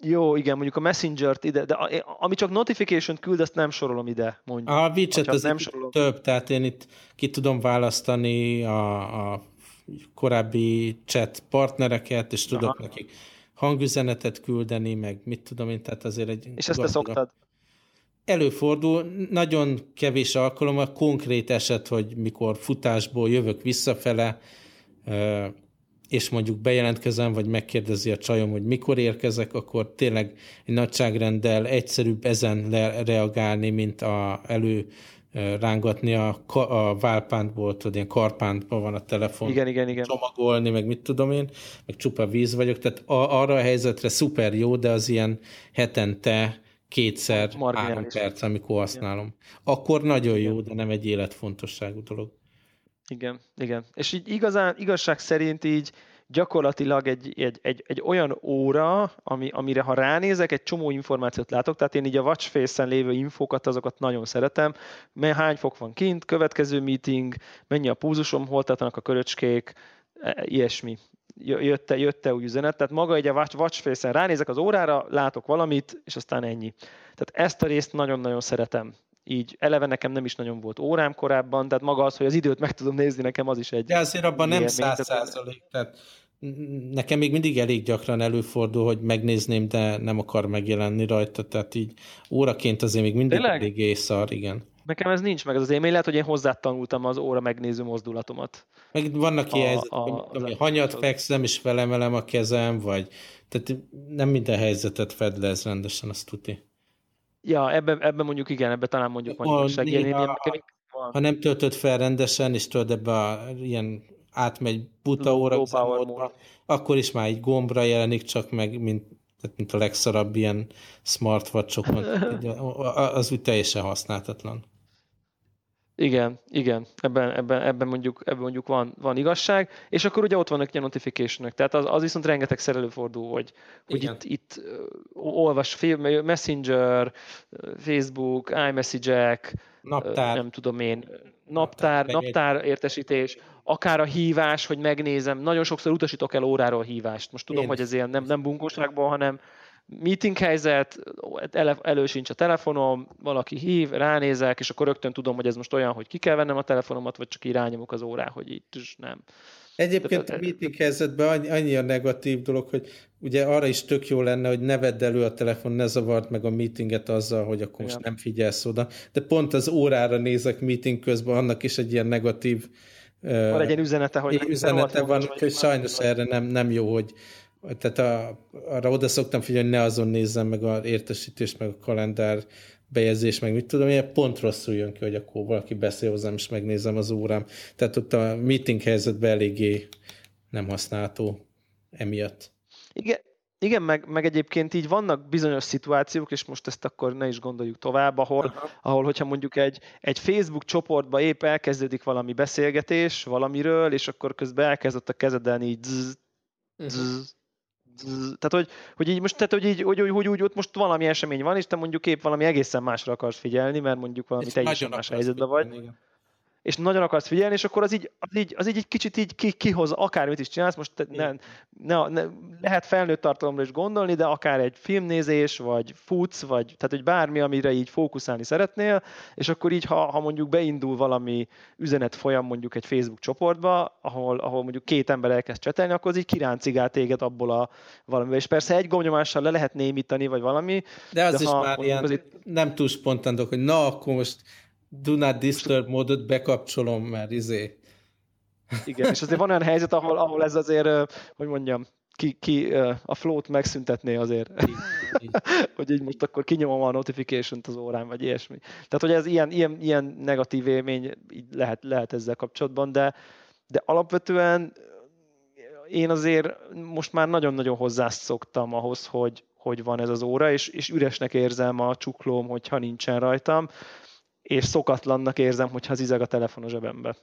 Jó, igen, mondjuk a Messenger-t ide, de ami csak notification küld, azt nem sorolom ide, mondjuk. A WeChat az nem sorolom. több, tehát én itt ki tudom választani a, a korábbi chat partnereket, és tudok Aha. nekik hangüzenetet küldeni, meg mit tudom én, tehát azért egy... És ezt te szoktad? Előfordul, nagyon kevés alkalommal, konkrét eset, hogy mikor futásból jövök visszafele, és mondjuk bejelentkezem, vagy megkérdezi a csajom, hogy mikor érkezek, akkor tényleg egy nagyságrenddel egyszerűbb ezen reagálni, mint a elő rángatni a, a válpántból, tudod, ilyen karpántban van a telefon. Igen, igen, igen. Csomagolni, meg mit tudom én, meg csupa víz vagyok, tehát a, arra a helyzetre szuper jó, de az ilyen hetente kétszer, három perc, amikor használom. Akkor nagyon jó, de nem egy életfontosságú dolog. Igen, igen. És így igazán, igazság szerint így gyakorlatilag egy, egy, egy, egy olyan óra, ami, amire ha ránézek, egy csomó információt látok, tehát én így a watchface-en lévő infókat, azokat nagyon szeretem, mert hány fok van kint, következő meeting, mennyi a púzusom, hol tartanak a köröcskék, e, ilyesmi. Jött-e, jött-e új üzenet, tehát maga egy a watch face-en ránézek az órára, látok valamit, és aztán ennyi. Tehát ezt a részt nagyon-nagyon szeretem így eleve nekem nem is nagyon volt órám korábban, tehát maga az, hogy az időt meg tudom nézni, nekem az is egy... De azért abban nem száz százalék, tehát nekem még mindig elég gyakran előfordul, hogy megnézném, de nem akar megjelenni rajta, tehát így óraként azért még mindig Tényleg? elég szar, igen. Nekem ez nincs meg, ez az élmény, lehet, hogy én hozzátanultam az óra megnéző mozdulatomat. Meg vannak ilyen, a, a, a, hanyat feksz, nem is felemelem a kezem, vagy tehát nem minden helyzetet fed le ez rendesen, azt tuti. Ja, ebben ebbe mondjuk igen, ebben talán mondjuk van igazság. Ha nem töltött fel rendesen, és tudod ebbe a, ilyen átmegy buta óra, akkor is már egy gombra jelenik csak meg, mint, mint a legszarabb ilyen smartwatchokon. (laughs) az úgy teljesen használhatatlan. Igen, igen, ebben, ebben, ebben, mondjuk, ebben mondjuk van, van igazság, és akkor ugye ott vannak ilyen notification tehát az, az viszont rengeteg előfordul, hogy, hogy itt, itt olvas Messenger, Facebook, iMessage-ek, naptár, nem tudom én, naptár, naptár értesítés, akár a hívás, hogy megnézem, nagyon sokszor utasítok el óráról hívást. Most tudom, én. hogy ez ilyen nem, nem bunkóságban, hanem meeting helyzet, elő, sincs a telefonom, valaki hív, ránézek, és akkor rögtön tudom, hogy ez most olyan, hogy ki kell vennem a telefonomat, vagy csak irányomok az órá, hogy itt is nem. Egyébként a meeting helyzetben annyi, annyi a negatív dolog, hogy ugye arra is tök jó lenne, hogy ne vedd elő a telefon, ne zavart meg a meetinget azzal, hogy akkor most nem figyelsz oda. De pont az órára nézek meeting közben, annak is egy ilyen negatív van egy ilyen üzenete, hogy üzenete van, hogy sajnos erre nem, nem jó, hogy tehát a, arra oda szoktam figyelni, hogy ne azon nézzem meg a értesítést, meg a kalendár bejegyzés, meg mit tudom, ilyen pont rosszul jön ki, hogy akkor valaki beszél hozzám, és megnézem az órám. Tehát ott a meeting helyzetben eléggé nem használható emiatt. Igen, igen, meg, meg egyébként így vannak bizonyos szituációk, és most ezt akkor ne is gondoljuk tovább, ahol, Aha. ahol hogyha mondjuk egy, egy Facebook csoportba épp elkezdődik valami beszélgetés valamiről, és akkor közben elkezdett a kezeden így zzz, zzz, tehát, hogy, hogy így most, tehát, hogy így, hogy, hogy, hogy, hogy ott most valami esemény van, és te mondjuk épp valami egészen másra akarsz figyelni, mert mondjuk valami teljesen más helyzetben vagy. Igen és nagyon akarsz figyelni, és akkor az így, az így, az így egy kicsit így ki, kihoz, akármit is csinálsz, most ne, ne, ne, lehet felnőtt tartalomra is gondolni, de akár egy filmnézés, vagy futsz, vagy tehát hogy bármi, amire így fókuszálni szeretnél, és akkor így, ha, ha mondjuk beindul valami üzenet folyam mondjuk egy Facebook csoportba, ahol, ahol mondjuk két ember elkezd csetelni, akkor az így kiráncigál téged abból a valamivel. És persze egy gombnyomással le lehet némítani, vagy valami. De az de is ha, már ilyen az itt... nem túl spontán hogy na, akkor most do not disturb módot bekapcsolom, mert izé. Igen, és azért van olyan helyzet, ahol, ahol ez azért, hogy mondjam, ki, ki a float megszüntetné azért. (laughs) Hogy így most akkor kinyomom a notification-t az órán, vagy ilyesmi. Tehát, hogy ez ilyen, ilyen, ilyen negatív élmény így lehet, lehet ezzel kapcsolatban, de, de alapvetően én azért most már nagyon-nagyon hozzászoktam ahhoz, hogy, hogy van ez az óra, és, és üresnek érzem a csuklóm, hogyha nincsen rajtam és szokatlannak érzem, hogyha zizeg a telefon a zsebembe.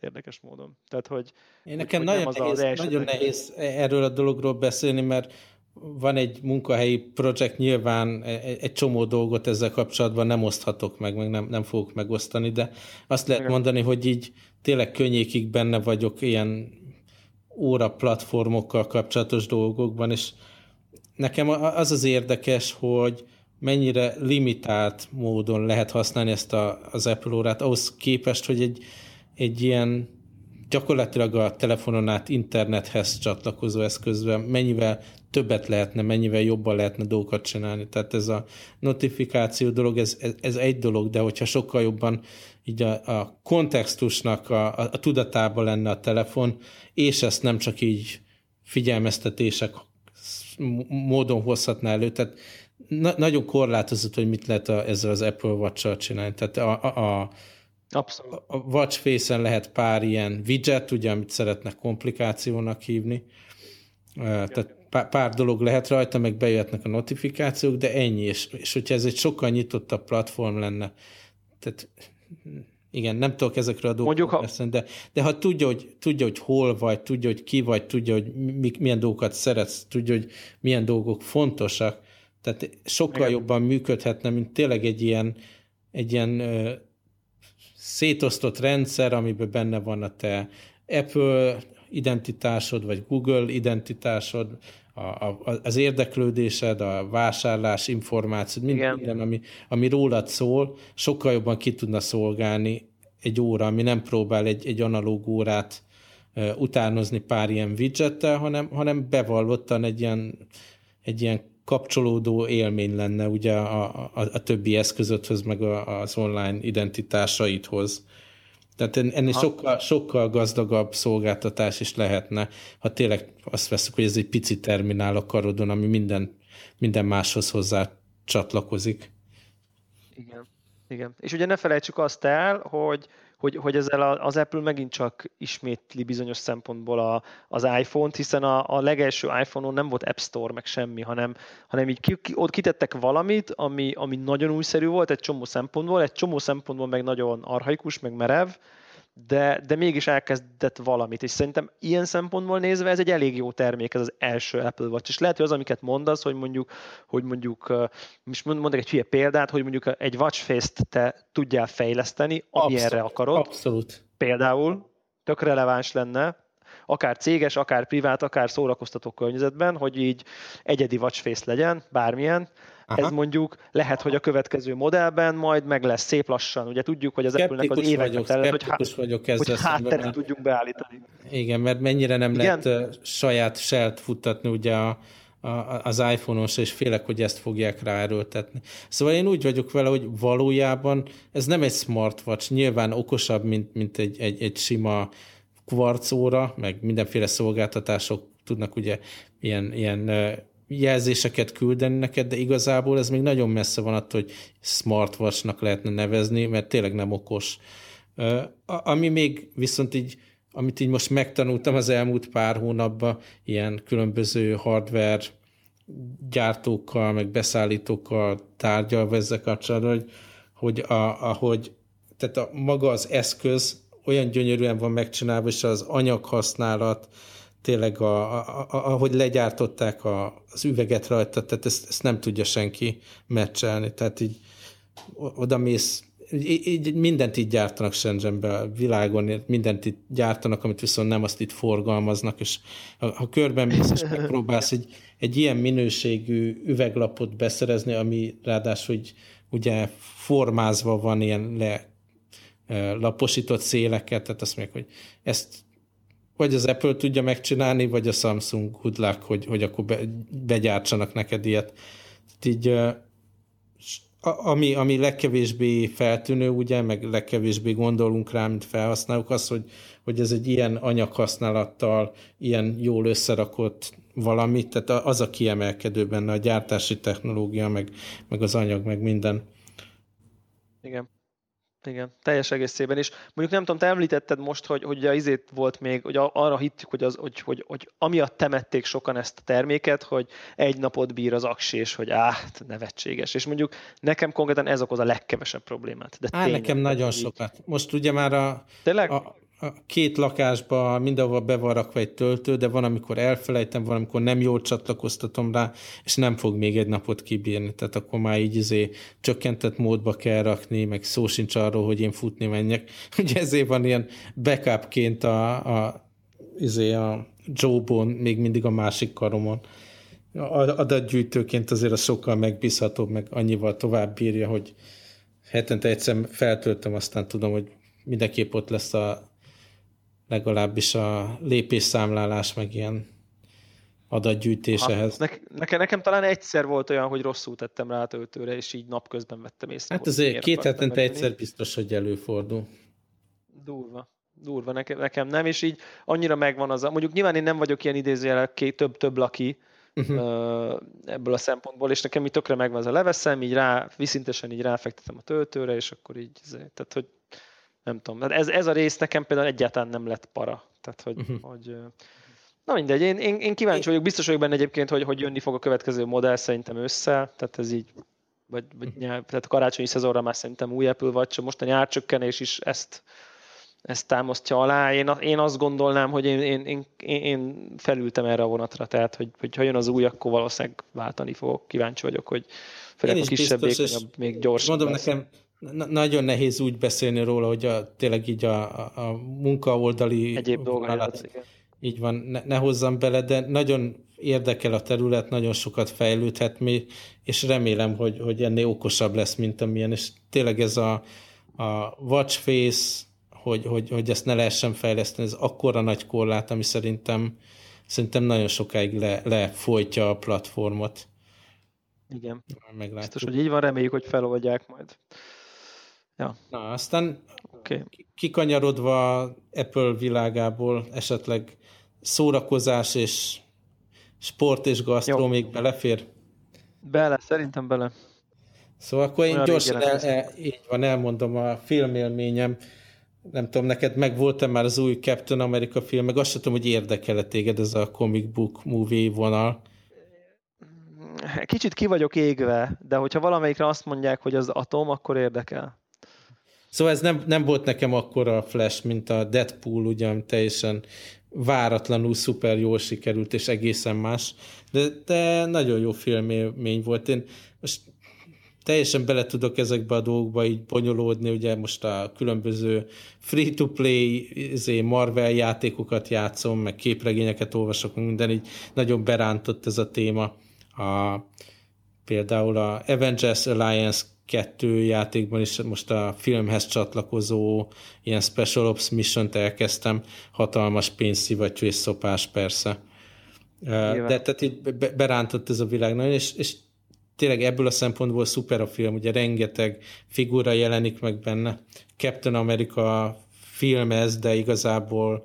Érdekes módon. Tehát, hogy, Én nekem hogy nagyon, az nehéz, az nagyon nehéz erről a dologról beszélni, mert van egy munkahelyi projekt, nyilván e- e- egy csomó dolgot ezzel kapcsolatban nem oszthatok meg, meg nem, nem fogok megosztani, de azt lehet Igen. mondani, hogy így tényleg könnyékig benne vagyok ilyen óra platformokkal kapcsolatos dolgokban, és nekem az az érdekes, hogy mennyire limitált módon lehet használni ezt a, az Apple órát, ahhoz képest, hogy egy, egy ilyen gyakorlatilag a telefonon át internethez csatlakozó eszközben mennyivel többet lehetne, mennyivel jobban lehetne dolgokat csinálni. Tehát ez a notifikáció dolog, ez, ez, egy dolog, de hogyha sokkal jobban így a, a kontextusnak a, a, a tudatában lenne a telefon, és ezt nem csak így figyelmeztetések módon hozhatná elő, tehát na, nagyon korlátozott, hogy mit lehet a, ezzel az Apple watch csinálni. Tehát a, a, a Abszolút. A watch face-en lehet pár ilyen widget, ugye, amit szeretnek komplikációnak hívni. Tehát pár, dolog lehet rajta, meg bejöhetnek a notifikációk, de ennyi. És, és hogyha ez egy sokkal nyitottabb platform lenne, tehát igen, nem tudok ezekről a dolgokról beszélni, de, de ha tudja hogy, tudja, hogy hol vagy, tudja, hogy ki vagy, tudja, hogy mi, milyen dolgokat szeretsz, tudja, hogy milyen dolgok fontosak, tehát sokkal Igen. jobban működhetne, mint tényleg egy ilyen, egy ilyen ö, szétosztott rendszer, amiben benne van a te Apple identitásod, vagy Google identitásod, a, a, az érdeklődésed, a vásárlás, információ, minden, minden ami, ami rólad szól, sokkal jobban ki tudna szolgálni egy óra, ami nem próbál egy, egy analóg órát uh, utánozni pár ilyen widgettel, hanem, hanem bevallottan egy ilyen, egy ilyen kapcsolódó élmény lenne ugye a, a, a többi eszközöthöz, meg a, az online identitásaidhoz. Tehát ennél ha. sokkal, sokkal gazdagabb szolgáltatás is lehetne, ha tényleg azt veszük, hogy ez egy pici terminál a karodon, ami minden, minden máshoz hozzá csatlakozik. Igen. Igen. És ugye ne felejtsük azt el, hogy, hogy, hogy ezzel az Apple megint csak ismétli bizonyos szempontból a, az iPhone-t, hiszen a, a legelső iPhone-on nem volt App Store, meg semmi, hanem, hanem így ki, ki, ott kitettek valamit, ami, ami nagyon újszerű volt egy csomó szempontból, egy csomó szempontból meg nagyon arhaikus, meg merev, de, de mégis elkezdett valamit, és szerintem ilyen szempontból nézve ez egy elég jó termék, ez az első Apple Watch, és lehet, hogy az, amiket mondasz, hogy mondjuk, hogy mondjuk, most mondok egy hülye példát, hogy mondjuk egy watch face-t te tudjál fejleszteni, ami abszolút, erre akarod. Abszolút. Például, tök releváns lenne, akár céges, akár privát, akár szórakoztató környezetben, hogy így egyedi watch face legyen, bármilyen, Aha. Ez mondjuk lehet, hogy a következő modellben majd meg lesz szép lassan. Ugye tudjuk, hogy az Apple-nek az években tellett, hogy, há- vagyok hogy hátteret mert... tudjunk beállítani. Igen, mert mennyire nem Igen? lehet saját selt futtatni ugye a, a, az iPhone-os, és félek, hogy ezt fogják ráerőltetni. Szóval én úgy vagyok vele, hogy valójában ez nem egy smartwatch, nyilván okosabb, mint, mint egy, egy, egy sima kvarcóra, meg mindenféle szolgáltatások tudnak ugye ilyen, ilyen jelzéseket küldeni neked, de igazából ez még nagyon messze van attól, hogy smartwatchnak lehetne nevezni, mert tényleg nem okos. Ami még viszont így, amit így most megtanultam az elmúlt pár hónapban, ilyen különböző hardware gyártókkal, meg beszállítókkal tárgyalva ezzel kapcsolatban, hogy, hogy a, ahogy, tehát a, maga az eszköz olyan gyönyörűen van megcsinálva, és az anyaghasználat, tényleg, a, a, a, ahogy legyártották a, az üveget rajta, tehát ezt, ezt nem tudja senki meccselni, tehát így oda mész, így, így mindent így gyártanak Shenzhenbe, a világon mindent itt gyártanak, amit viszont nem azt itt forgalmaznak, és ha, ha körben mész, és megpróbálsz egy, egy ilyen minőségű üveglapot beszerezni, ami ráadásul hogy ugye formázva van ilyen le laposított széleket, tehát azt mondják, hogy ezt vagy az Apple tudja megcsinálni, vagy a Samsung good luck, hogy, hogy akkor be, begyártsanak neked ilyet. így, ami, ami legkevésbé feltűnő, ugye, meg legkevésbé gondolunk rá, mint felhasználók, az, hogy, hogy ez egy ilyen anyaghasználattal, ilyen jól összerakott valamit, tehát az a kiemelkedő benne, a gyártási technológia, meg, meg az anyag, meg minden. Igen. Igen, teljes egészében is. Mondjuk nem tudom, te említetted most, hogy, hogy a izét volt még, hogy arra hittük, hogy, az, hogy, hogy, hogy amiatt temették sokan ezt a terméket, hogy egy napot bír az aksi, és hogy áh, nevetséges. És mondjuk nekem konkrétan ez okoz a legkevesebb problémát. De Á, tényleg, nekem nagyon így... sokat. Most ugye már a, Tényleg? a két lakásba mindenhol be van rakva egy töltő, de van, amikor elfelejtem, van, amikor nem jól csatlakoztatom rá, és nem fog még egy napot kibírni. Tehát akkor már így izé csökkentett módba kell rakni, meg szó sincs arról, hogy én futni menjek. (laughs) Ugye ezért van ilyen backupként a, a, izé a Joe-bon, még mindig a másik karomon. Adatgyűjtőként azért a sokkal megbízhatóbb, meg annyival tovább bírja, hogy hetente egyszer feltöltöm, aztán tudom, hogy mindenképp ott lesz a legalábbis a lépésszámlálás, meg ilyen adatgyűjtésehez. Ne, nekem, nekem talán egyszer volt olyan, hogy rosszul tettem rá a töltőre, és így napközben vettem észre. Hát azért két hetente egyszer biztos, hogy előfordul. Durva. Durva, nekem, nekem nem, és így annyira megvan az, a, mondjuk nyilván én nem vagyok ilyen idézőjelek több, több laki, uh-huh. ebből a szempontból, és nekem így tökre megvan az a leveszem, így rá, viszintesen így ráfektetem a töltőre, és akkor így, tehát hogy nem tudom. Hát ez, ez a rész nekem például egyáltalán nem lett para. Tehát, hogy, uh-huh. hogy Na mindegy, én, én, én kíváncsi vagyok, biztos vagyok benne egyébként, hogy, hogy jönni fog a következő modell szerintem össze, tehát ez így, vagy, vagy uh-huh. nyár, tehát a karácsonyi szezonra már szerintem új Apple vagy, most a nyárcsökkenés is ezt, ezt támasztja alá. Én, én azt gondolnám, hogy én, én, én, én felültem erre a vonatra, tehát hogy, hogy ha jön az új, akkor valószínűleg váltani fogok. Kíváncsi vagyok, hogy főleg a kisebb, biztos, még gyorsabb. Mondom lesz. nekem, na- nagyon nehéz úgy beszélni róla, hogy a, tényleg így a, a, a munka oldali Egyéb dolgokat, Így van, ne, ne hozzam bele, de nagyon érdekel a terület, nagyon sokat fejlődhet még, és remélem, hogy, hogy ennél okosabb lesz, mint amilyen, és tényleg ez a, a watch face, hogy, hogy, hogy ezt ne lehessen fejleszteni, ez akkora nagy korlát, ami szerintem, szerintem nagyon sokáig le, lefolytja a platformot. Igen. Meglátjuk. Biztos, hogy így van, reméljük, hogy feloldják majd. Ja. Na, aztán okay. kikanyarodva Apple világából esetleg szórakozás és sport és gasztró még belefér? Bele, szerintem bele. Szóval akkor én Olyan gyorsan el, el, így van, elmondom a filmélményem. Nem tudom, neked meg volt-e már az új Captain America film, meg azt sem tudom, hogy érdekel téged ez a comic book movie vonal. Kicsit ki vagyok égve, de hogyha valamelyikre azt mondják, hogy az atom, akkor érdekel. Szóval ez nem, nem volt nekem akkora a Flash, mint a Deadpool, ugyan teljesen váratlanul szuper jól sikerült, és egészen más, de, de nagyon jó filmélmény volt. Én most teljesen bele tudok ezekbe a dolgokba így bonyolódni, ugye most a különböző free-to-play izé, Marvel játékokat játszom, meg képregényeket olvasok, minden így nagyon berántott ez a téma. A, például a Avengers Alliance kettő játékban is most a filmhez csatlakozó ilyen Special Ops mission elkezdtem, hatalmas pénzszivattyú és szopás persze. Nyilván. De tehát itt berántott ez a világ nagyon, és, és tényleg ebből a szempontból szuper a film, ugye rengeteg figura jelenik meg benne. Captain America film ez, de igazából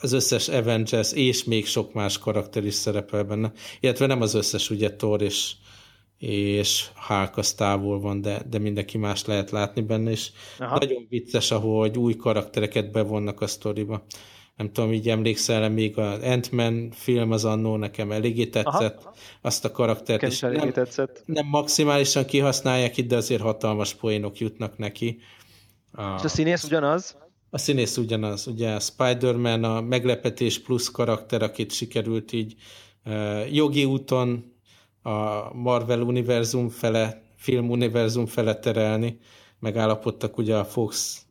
az összes Avengers és még sok más karakter is szerepel benne. Illetve nem az összes, ugye Thor és és Hulk az távol van, de, de mindenki más lehet látni benne, és Aha. nagyon vicces, ahogy új karaktereket bevonnak a sztoriba. Nem tudom, így emlékszel még az Ant-Man film az annó nekem eléggé tetszett, Aha. azt a karaktert is nem, tetszett. nem maximálisan kihasználják itt, de azért hatalmas poénok jutnak neki. A, és a színész ugyanaz? A színész ugyanaz, ugye Spider-Man a meglepetés plusz karakter, akit sikerült így jogi úton a Marvel univerzum fele, film univerzum fele terelni. Megállapodtak ugye a Fox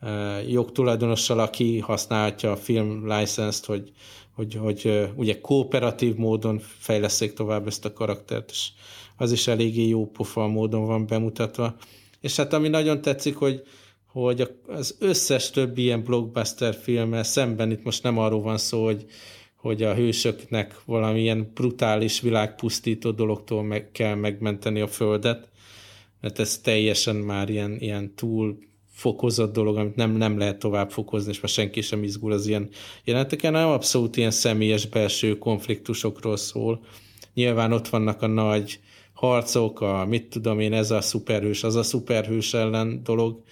uh, jogtulajdonossal, aki használhatja a film license-t, hogy, hogy, hogy uh, ugye kooperatív módon fejleszék tovább ezt a karaktert, és az is eléggé jó pofa módon van bemutatva. És hát ami nagyon tetszik, hogy, hogy az összes többi ilyen blockbuster filmmel szemben itt most nem arról van szó, hogy hogy a hősöknek valamilyen brutális világpusztító dologtól meg kell megmenteni a Földet, mert ez teljesen már ilyen, ilyen túl fokozott dolog, amit nem, nem lehet tovább fokozni, és már senki sem izgul az ilyen jelenteken, hanem abszolút ilyen személyes belső konfliktusokról szól. Nyilván ott vannak a nagy harcok, a mit tudom én, ez a szuperhős, az a szuperhős ellen dolog,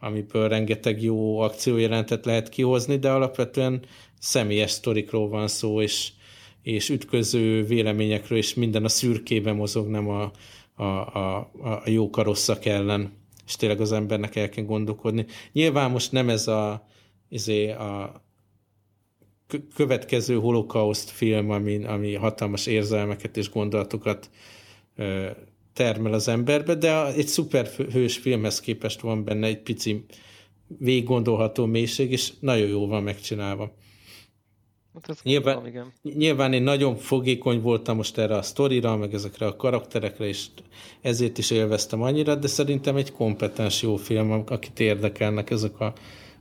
amiből rengeteg jó akciójelentet lehet kihozni, de alapvetően személyes sztorikról van szó, és, és ütköző véleményekről, és minden a szürkében mozog, nem a, a, a, a jó karosszak ellen, és tényleg az embernek el kell gondolkodni. Nyilván most nem ez a, izé, a következő holokauszt film, ami, ami hatalmas érzelmeket és gondolatokat termel az emberbe, de egy szuper hős filmhez képest van benne egy pici végiggondolható mélység, és nagyon jó van megcsinálva. Hát nyilván, tudom, igen. nyilván én nagyon fogékony voltam most erre a sztorira, meg ezekre a karakterekre, és ezért is élveztem annyira, de szerintem egy kompetens jó film, akit érdekelnek ezek a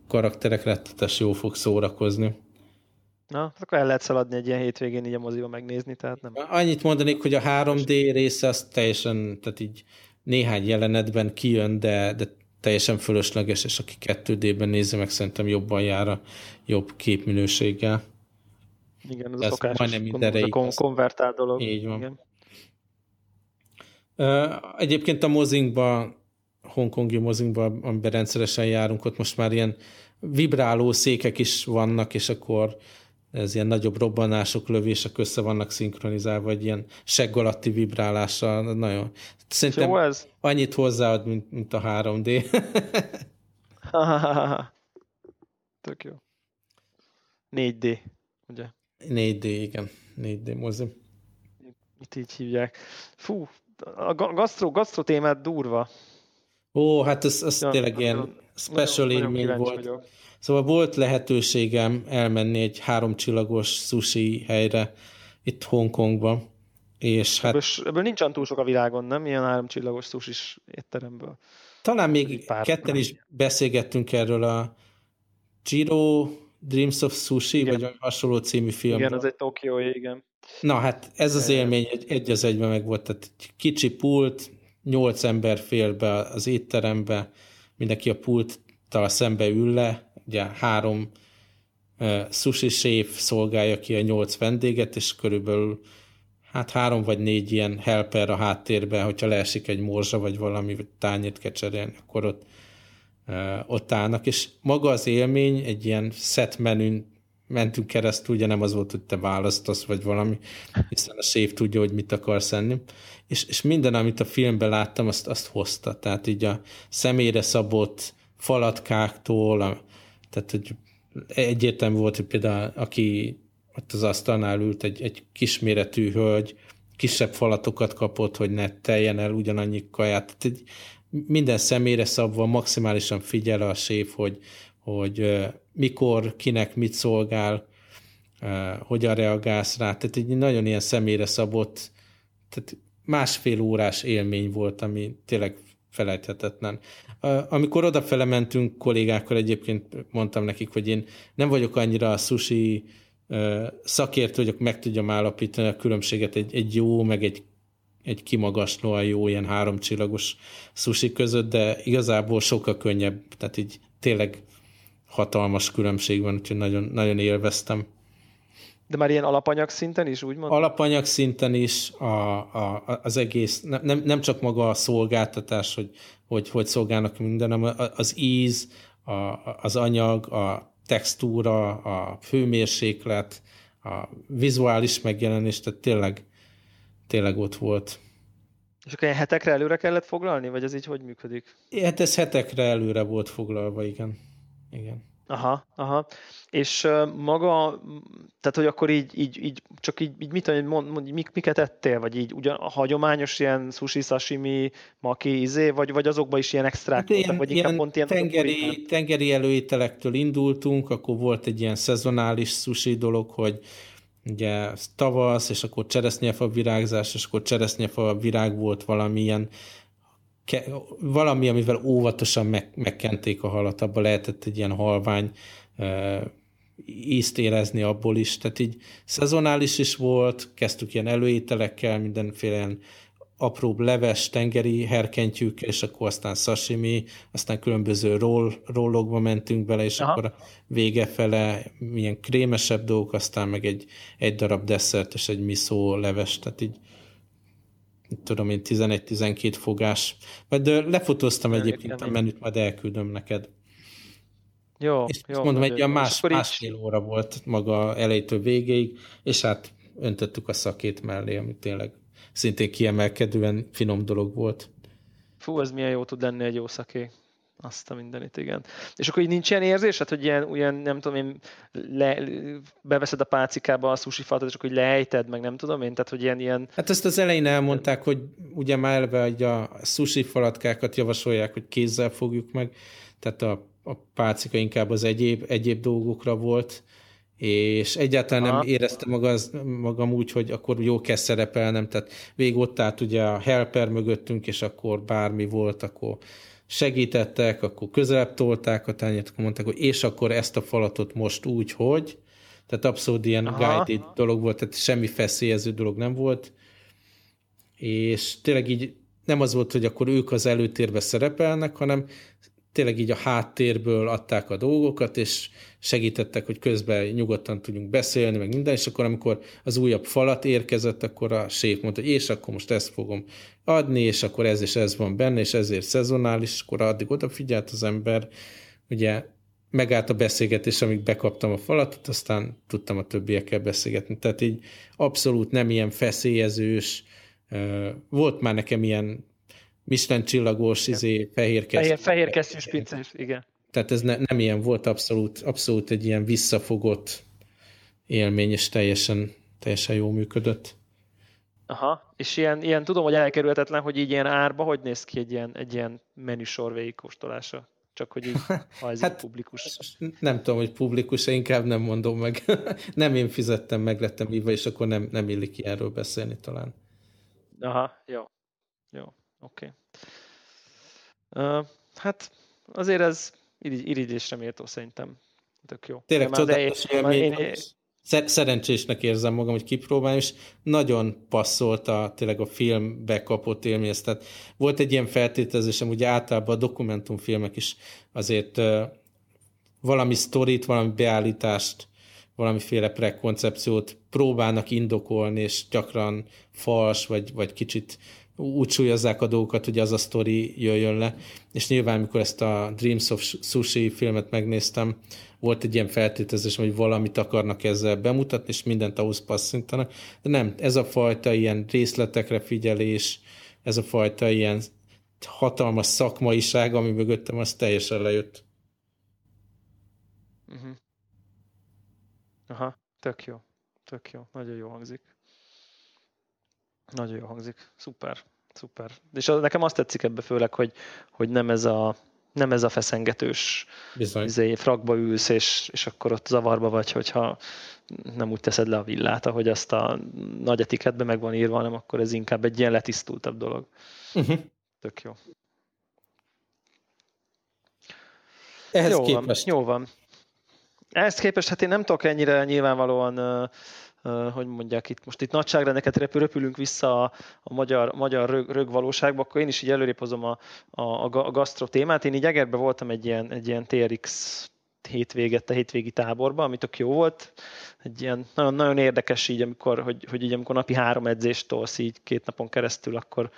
karakterek, rettetes jó fog szórakozni. Na, akkor el lehet szaladni egy ilyen hétvégén így a moziba megnézni, tehát nem. Annyit mondanék, hogy a 3D része az teljesen, tehát így néhány jelenetben kijön, de, de teljesen fölösleges, és aki 2D-ben nézi meg, szerintem jobban jár a jobb képminőséggel. Igen, ez, ez a szokásos majdnem mindenre kon- konvertált dolog. Így van. Igen. Egyébként a mozinkba, hongkongi mozinkba, amiben rendszeresen járunk, ott most már ilyen vibráló székek is vannak, és akkor ez ilyen nagyobb robbanások, lövések össze vannak szinkronizálva, vagy ilyen segg alatti vibrálással. Nagyon. Szerintem jó ez? annyit hozzáad, mint, mint a 3D. (laughs) Tök jó. 4D, ugye? 4D, igen. 4D mozi. Itt így hívják. Fú, a gasztro, gasztro témát durva. Ó, hát ez, ez ja, tényleg ilyen special nagyon, nagyon volt. Vagyok. Szóval volt lehetőségem elmenni egy háromcsillagos sushi helyre itt Hongkongban, és hát... Ebből, ebből nincsen túl sok a világon, nem? Ilyen háromcsillagos sushi étteremből. Talán még ketten is beszélgettünk erről a Giro Dreams of Sushi, igen. vagy hasonló című film. Igen, az egy Tokió, igen. Na hát ez az élmény egy, egy az egyben meg volt, tehát egy kicsi pult, nyolc ember fél be az étterembe, mindenki a pulttal szembe ül le, ugye három uh, sushi séf szolgálja ki a nyolc vendéget, és körülbelül hát három vagy négy ilyen helper a háttérben, hogyha leesik egy morzsa, vagy valami, vagy tányért kell cserélni, akkor ott, ott állnak, és maga az élmény egy ilyen set menün mentünk keresztül, ugye nem az volt, hogy te választasz, vagy valami, hiszen a séf tudja, hogy mit akarsz enni. És, és minden, amit a filmben láttam, azt, azt hozta. Tehát így a személyre szabott falatkáktól, a, tehát hogy egyértelmű volt, hogy például aki ott az asztalnál ült, egy, egy kisméretű hölgy, kisebb falatokat kapott, hogy ne teljen el ugyanannyi kaját. Tehát egy, minden személyre szabva maximálisan figyel a séf, hogy, hogy mikor, kinek mit szolgál, hogyan reagálsz rá. Tehát egy nagyon ilyen személyre szabott, tehát másfél órás élmény volt, ami tényleg felejthetetlen. Amikor odafele mentünk kollégákkal, egyébként mondtam nekik, hogy én nem vagyok annyira a sushi szakértő, hogy meg tudjam állapítani a különbséget egy, egy jó, meg egy, egy kimagaslóan jó, ilyen háromcsillagos sushi között, de igazából sokkal könnyebb, tehát így tényleg hatalmas különbség van, úgyhogy nagyon, nagyon élveztem. De már ilyen alapanyag szinten is, úgy mondom? Alapanyag szinten is a, a, az egész, nem, nem csak maga a szolgáltatás, hogy hogy, hogy szolgálnak minden, hanem az íz, a, az anyag, a textúra, a hőmérséklet, a vizuális megjelenés, tehát tényleg, tényleg ott volt. És akkor ilyen hetekre előre kellett foglalni, vagy ez így hogy működik? Hát ez hetekre előre volt foglalva, igen. igen. Aha, aha. És uh, maga, tehát hogy akkor így, így, így csak így, így mit mond, mond, mik, miket ettél? Vagy így ugyan a hagyományos ilyen sushi, sashimi, maki, izé, vagy, vagy azokban is ilyen extrák hát voltak, vagy ilyen pont ilyen tengeri, tengeri előételektől indultunk, akkor volt egy ilyen szezonális sushi dolog, hogy ugye tavasz, és akkor cseresznyefa virágzás, és akkor cseresznyefa virág volt valamilyen ke, valami, amivel óvatosan meg, megkenték a halat, abban lehetett egy ilyen halvány uh, ízt érezni abból is, tehát így szezonális is volt, kezdtük ilyen előételekkel, mindenféle ilyen apróbb leves, tengeri herkentyűk, és akkor aztán sashimi, aztán különböző roll, rollokba mentünk bele, és Aha. akkor vége fele milyen krémesebb dolgok, aztán meg egy, egy darab desszert és egy miszó leves, tehát így tudom én, 11-12 fogás. Majd lefotóztam egyébként a menüt, majd elküldöm neked. Jó, és jó. mondom, egy olyan más, másfél így... óra volt maga elejétől végéig, és hát öntöttük a szakét mellé, ami tényleg szintén kiemelkedően finom dolog volt. Fú, ez milyen jó tud lenni egy jó szaké. Azt a mindenit, igen. És akkor így nincs ilyen érzésed, hogy ilyen, ilyen nem tudom én, le, beveszed a pálcikába a sushi falat, és akkor így lejted, meg nem tudom én, tehát hogy ilyen, ilyen... Hát ezt az elején elmondták, hogy ugye már elve hogy a sushi falatkákat javasolják, hogy kézzel fogjuk meg, tehát a, a pálcika inkább az egyéb, egyéb dolgokra volt, és egyáltalán Aha. nem éreztem maga az, magam úgy, hogy akkor jó kell szerepelnem, tehát végig ott állt ugye a helper mögöttünk, és akkor bármi volt, akkor segítettek, akkor közelebb tolták a tányért, akkor mondták, hogy és akkor ezt a falatot most úgy, hogy, tehát abszolút ilyen Aha. guided dolog volt, tehát semmi feszélyező dolog nem volt, és tényleg így nem az volt, hogy akkor ők az előtérbe szerepelnek, hanem tényleg így a háttérből adták a dolgokat, és segítettek, hogy közben nyugodtan tudjunk beszélni, meg minden, és akkor amikor az újabb falat érkezett, akkor a séf mondta, hogy és akkor most ezt fogom adni, és akkor ez és ez van benne, és ezért szezonális, és akkor addig odafigyelt az ember, ugye megállt a beszélgetés, amíg bekaptam a falatot, aztán tudtam a többiekkel beszélgetni. Tehát így abszolút nem ilyen feszélyezős, volt már nekem ilyen Michelin csillagos, izé, fehér kesztyű. Fehér, fehér kesztyűs pizzás, igen. Tehát ez ne, nem ilyen volt, abszolút, abszolút egy ilyen visszafogott élmény, és teljesen, teljesen jó működött. Aha, és ilyen, ilyen tudom, hogy elkerülhetetlen, hogy így ilyen árba, hogy néz ki egy ilyen, egy ilyen menüsor végigkóstolása? Csak hogy így, (laughs) ha ez hát, publikus. Nem tudom, hogy publikus, inkább nem mondom meg. (laughs) nem én fizettem, meg lettem ívva, és akkor nem, nem illik ilyenről beszélni talán. Aha, jó. Jó, oké. Okay. Uh, hát azért ez irigyésre méltó szerintem. Tök jó. Tényleg csodálatos élmény. Szerencsésnek érzem magam, hogy kipróbálom, és nagyon passzolt a, tényleg a filmbe kapott élmény. Tehát volt egy ilyen feltételezésem, ugye általában a dokumentumfilmek is azért uh, valami sztorit, valami beállítást, valamiféle prekoncepciót próbálnak indokolni, és gyakran fals, vagy, vagy kicsit úgy súlyozzák a dolgokat, hogy az a sztori jöjjön le. És nyilván, mikor ezt a Dreams of Sushi filmet megnéztem, volt egy ilyen feltételezés, hogy valamit akarnak ezzel bemutatni, és mindent ahhoz passzintanak. De nem, ez a fajta ilyen részletekre figyelés, ez a fajta ilyen hatalmas szakmaiság, ami mögöttem, az teljesen lejött. Uh-huh. Aha, tök jó. Tök jó. Nagyon jó hangzik. Nagyon jó hangzik. Szuper. Szuper. És az, nekem azt tetszik ebbe főleg, hogy, hogy nem ez a nem ez a feszengetős izé, frakba ülsz, és, és akkor ott zavarba vagy, hogyha nem úgy teszed le a villát, ahogy azt a nagy etiketben meg van írva, hanem akkor ez inkább egy ilyen letisztultabb dolog. Uh-huh. Tök jó. Ehhez jó képest. Van, jó van. Ehhez képest, hát én nem tudok ennyire nyilvánvalóan hogy mondják itt, most itt nagyságrendeket röpülünk vissza a, a magyar, magyar rög, rög valóságba, akkor én is így előrébb hozom a, a, a gasztro témát. Én így Egerben voltam egy ilyen, egy ilyen TRX hétvéget, a hétvégi táborban, ami tök jó volt. Egy ilyen nagyon, nagyon érdekes így, amikor, hogy, hogy így amikor napi három edzést tolsz így két napon keresztül, akkor,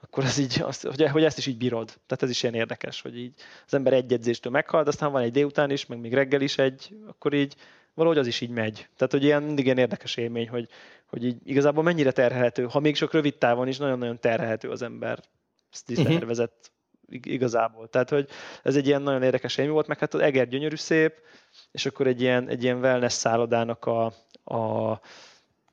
akkor ez így, azt, hogy, hogy ezt is így bírod. Tehát ez is ilyen érdekes, hogy így az ember egy edzéstől meghal, aztán van egy délután is, meg még reggel is egy, akkor így valahogy az is így megy. Tehát, hogy ilyen mindig ilyen érdekes élmény, hogy, hogy így igazából mennyire terhelhető, ha még sok rövid távon is nagyon-nagyon terhelhető az ember szervezet uh-huh. igazából. Tehát, hogy ez egy ilyen nagyon érdekes élmény volt, meg hát az Eger gyönyörű szép, és akkor egy ilyen, egy ilyen wellness szállodának a, a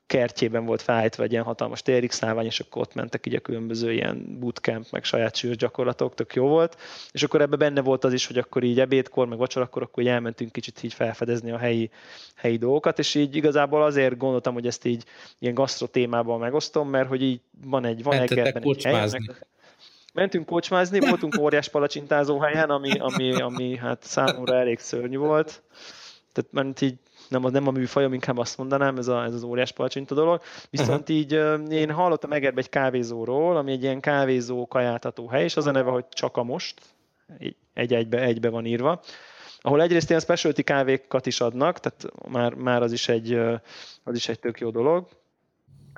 kertjében volt felállítva egy ilyen hatalmas TRX állvány, és akkor ott mentek így a különböző ilyen bootcamp, meg saját sűrűs gyakorlatok, tök jó volt. És akkor ebbe benne volt az is, hogy akkor így ebédkor, meg vacsorakor, akkor így elmentünk kicsit így felfedezni a helyi, helyi dolgokat, és így igazából azért gondoltam, hogy ezt így ilyen gasztro témában megosztom, mert hogy így van egy, van egy egy hely, meg, mentünk kocsmázni, voltunk óriás palacsintázó helyen, ami, ami, ami hát számomra elég szörnyű volt. Tehát ment így nem, az nem a műfajom, inkább azt mondanám, ez, a, ez az óriás palcsinta dolog. Viszont így én hallottam Egerbe egy kávézóról, ami egy ilyen kávézó kajáltató hely, és az a neve, hogy csak a most, egy-egybe egybe van írva ahol egyrészt ilyen specialty kávékat is adnak, tehát már, már az, is egy, az is egy tök jó dolog,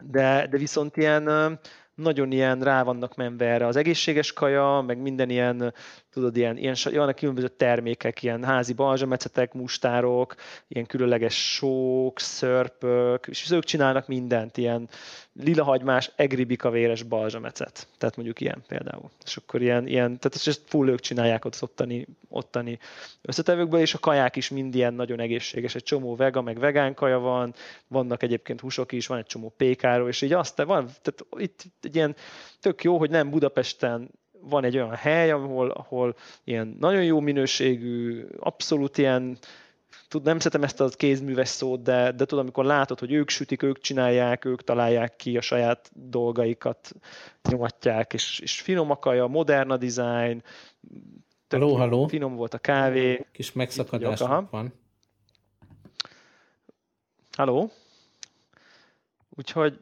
de, de viszont ilyen nagyon ilyen rá vannak menve erre az egészséges kaja, meg minden ilyen, tudod, ilyen, ilyen vannak különböző termékek, ilyen házi balzsamecetek, mustárok, ilyen különleges sók, szörpök, és ők csinálnak mindent, ilyen lilahagymás, egribika véres balzsamecet. Tehát mondjuk ilyen például. És akkor ilyen, ilyen tehát ezt full ők csinálják ott ottani, ottani összetevőkből, és a kaják is mind ilyen nagyon egészséges. Egy csomó vega, meg vegán kaja van, vannak egyébként húsok is, van egy csomó pékáról, és így azt, van, tehát itt egy ilyen tök jó, hogy nem Budapesten van egy olyan hely, ahol, ahol ilyen nagyon jó minőségű, abszolút ilyen tud, nem szeretem ezt a kézműves szót, de, de tudom, amikor látod, hogy ők sütik, ők csinálják, ők találják ki a saját dolgaikat, nyomatják, és, és finom a kaja, modern a design, Halló, halló. Finom volt a kávé. Kis megszakadás van. Halló. Úgyhogy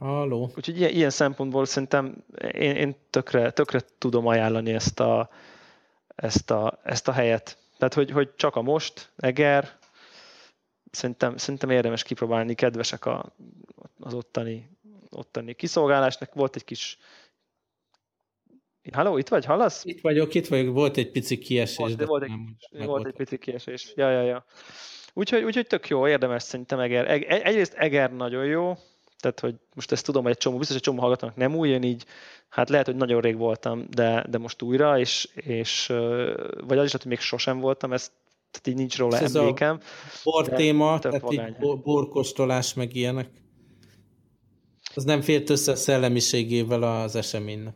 Halló. Úgyhogy ilyen, ilyen szempontból szerintem én, én tökre, tökre tudom ajánlani ezt a, ezt a, ezt a helyet. Tehát, hogy, hogy csak a most, Eger, szerintem, szerintem érdemes kipróbálni, kedvesek a, az ottani, ottani kiszolgálásnak. Volt egy kis Halló, itt vagy, hallasz? Itt vagyok, itt vagyok, volt egy pici kiesés. Volt, de volt, egy, volt egy pici kiesés, ja, ja, ja. Úgyhogy, úgyhogy tök jó, érdemes szerintem Eger. Egyrészt Eger nagyon jó, tehát, hogy most ezt tudom, hogy egy csomó, biztos, hogy egy csomó hallgatónak nem új, én így, hát lehet, hogy nagyon rég voltam, de, de most újra, és, és vagy az is, hogy még sosem voltam, ez tehát így nincs róla ez emlékem. A bor téma, tehát így borkostolás, meg ilyenek. Az nem fért össze a szellemiségével az eseménynek.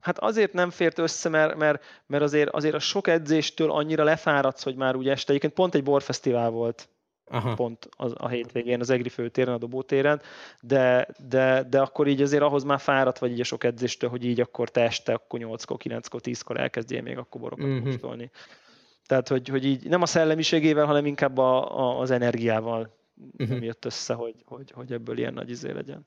Hát azért nem fért össze, mert, mert, mert azért, azért a sok edzéstől annyira lefáradsz, hogy már úgy este. Egyébként pont egy borfesztivál volt Aha. pont az, a hétvégén az Egri főtéren, a dobótéren, de, de, de akkor így azért ahhoz már fáradt vagy így a sok edzéstől, hogy így akkor te este, akkor 8-kor, 9-kor, 10-kor elkezdjél még akkor borokat uh-huh. kóstolni. Tehát, hogy, hogy így nem a szellemiségével, hanem inkább a, a, az energiával uh-huh. nem jött össze, hogy, hogy, hogy ebből ilyen nagy izé legyen.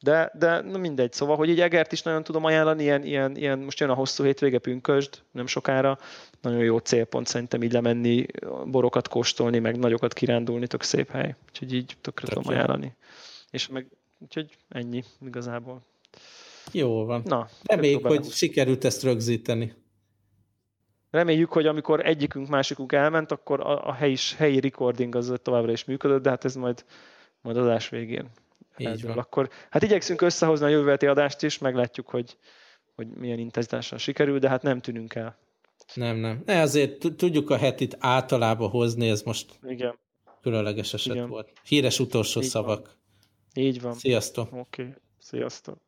De, de na mindegy, szóval, hogy így Egert is nagyon tudom ajánlani, ilyen, ilyen, ilyen most jön a hosszú hétvége pünkösd, nem sokára, nagyon jó célpont szerintem így lemenni, borokat kóstolni, meg nagyokat kirándulni, tök szép hely. Úgyhogy így tökre tudom ajánlani. És meg, úgyhogy ennyi igazából. Jó van. Na, Reméljük, hogy sikerült ezt rögzíteni. Reméljük, hogy amikor egyikünk, másikunk elment, akkor a, a helyi, helyi recording az továbbra is működött, de hát ez majd, majd adás végén. Így van. Akkor, hát igyekszünk összehozni a jövőbeti adást is, meglátjuk, hogy, hogy milyen intenzitással sikerül, de hát nem tűnünk el. Nem, nem. Ne, azért tudjuk a hetit általában hozni, ez most Igen. különleges eset Igen. volt. Híres utolsó Így szavak. Van. Így van. Sziasztok. Oké, okay. sziasztok.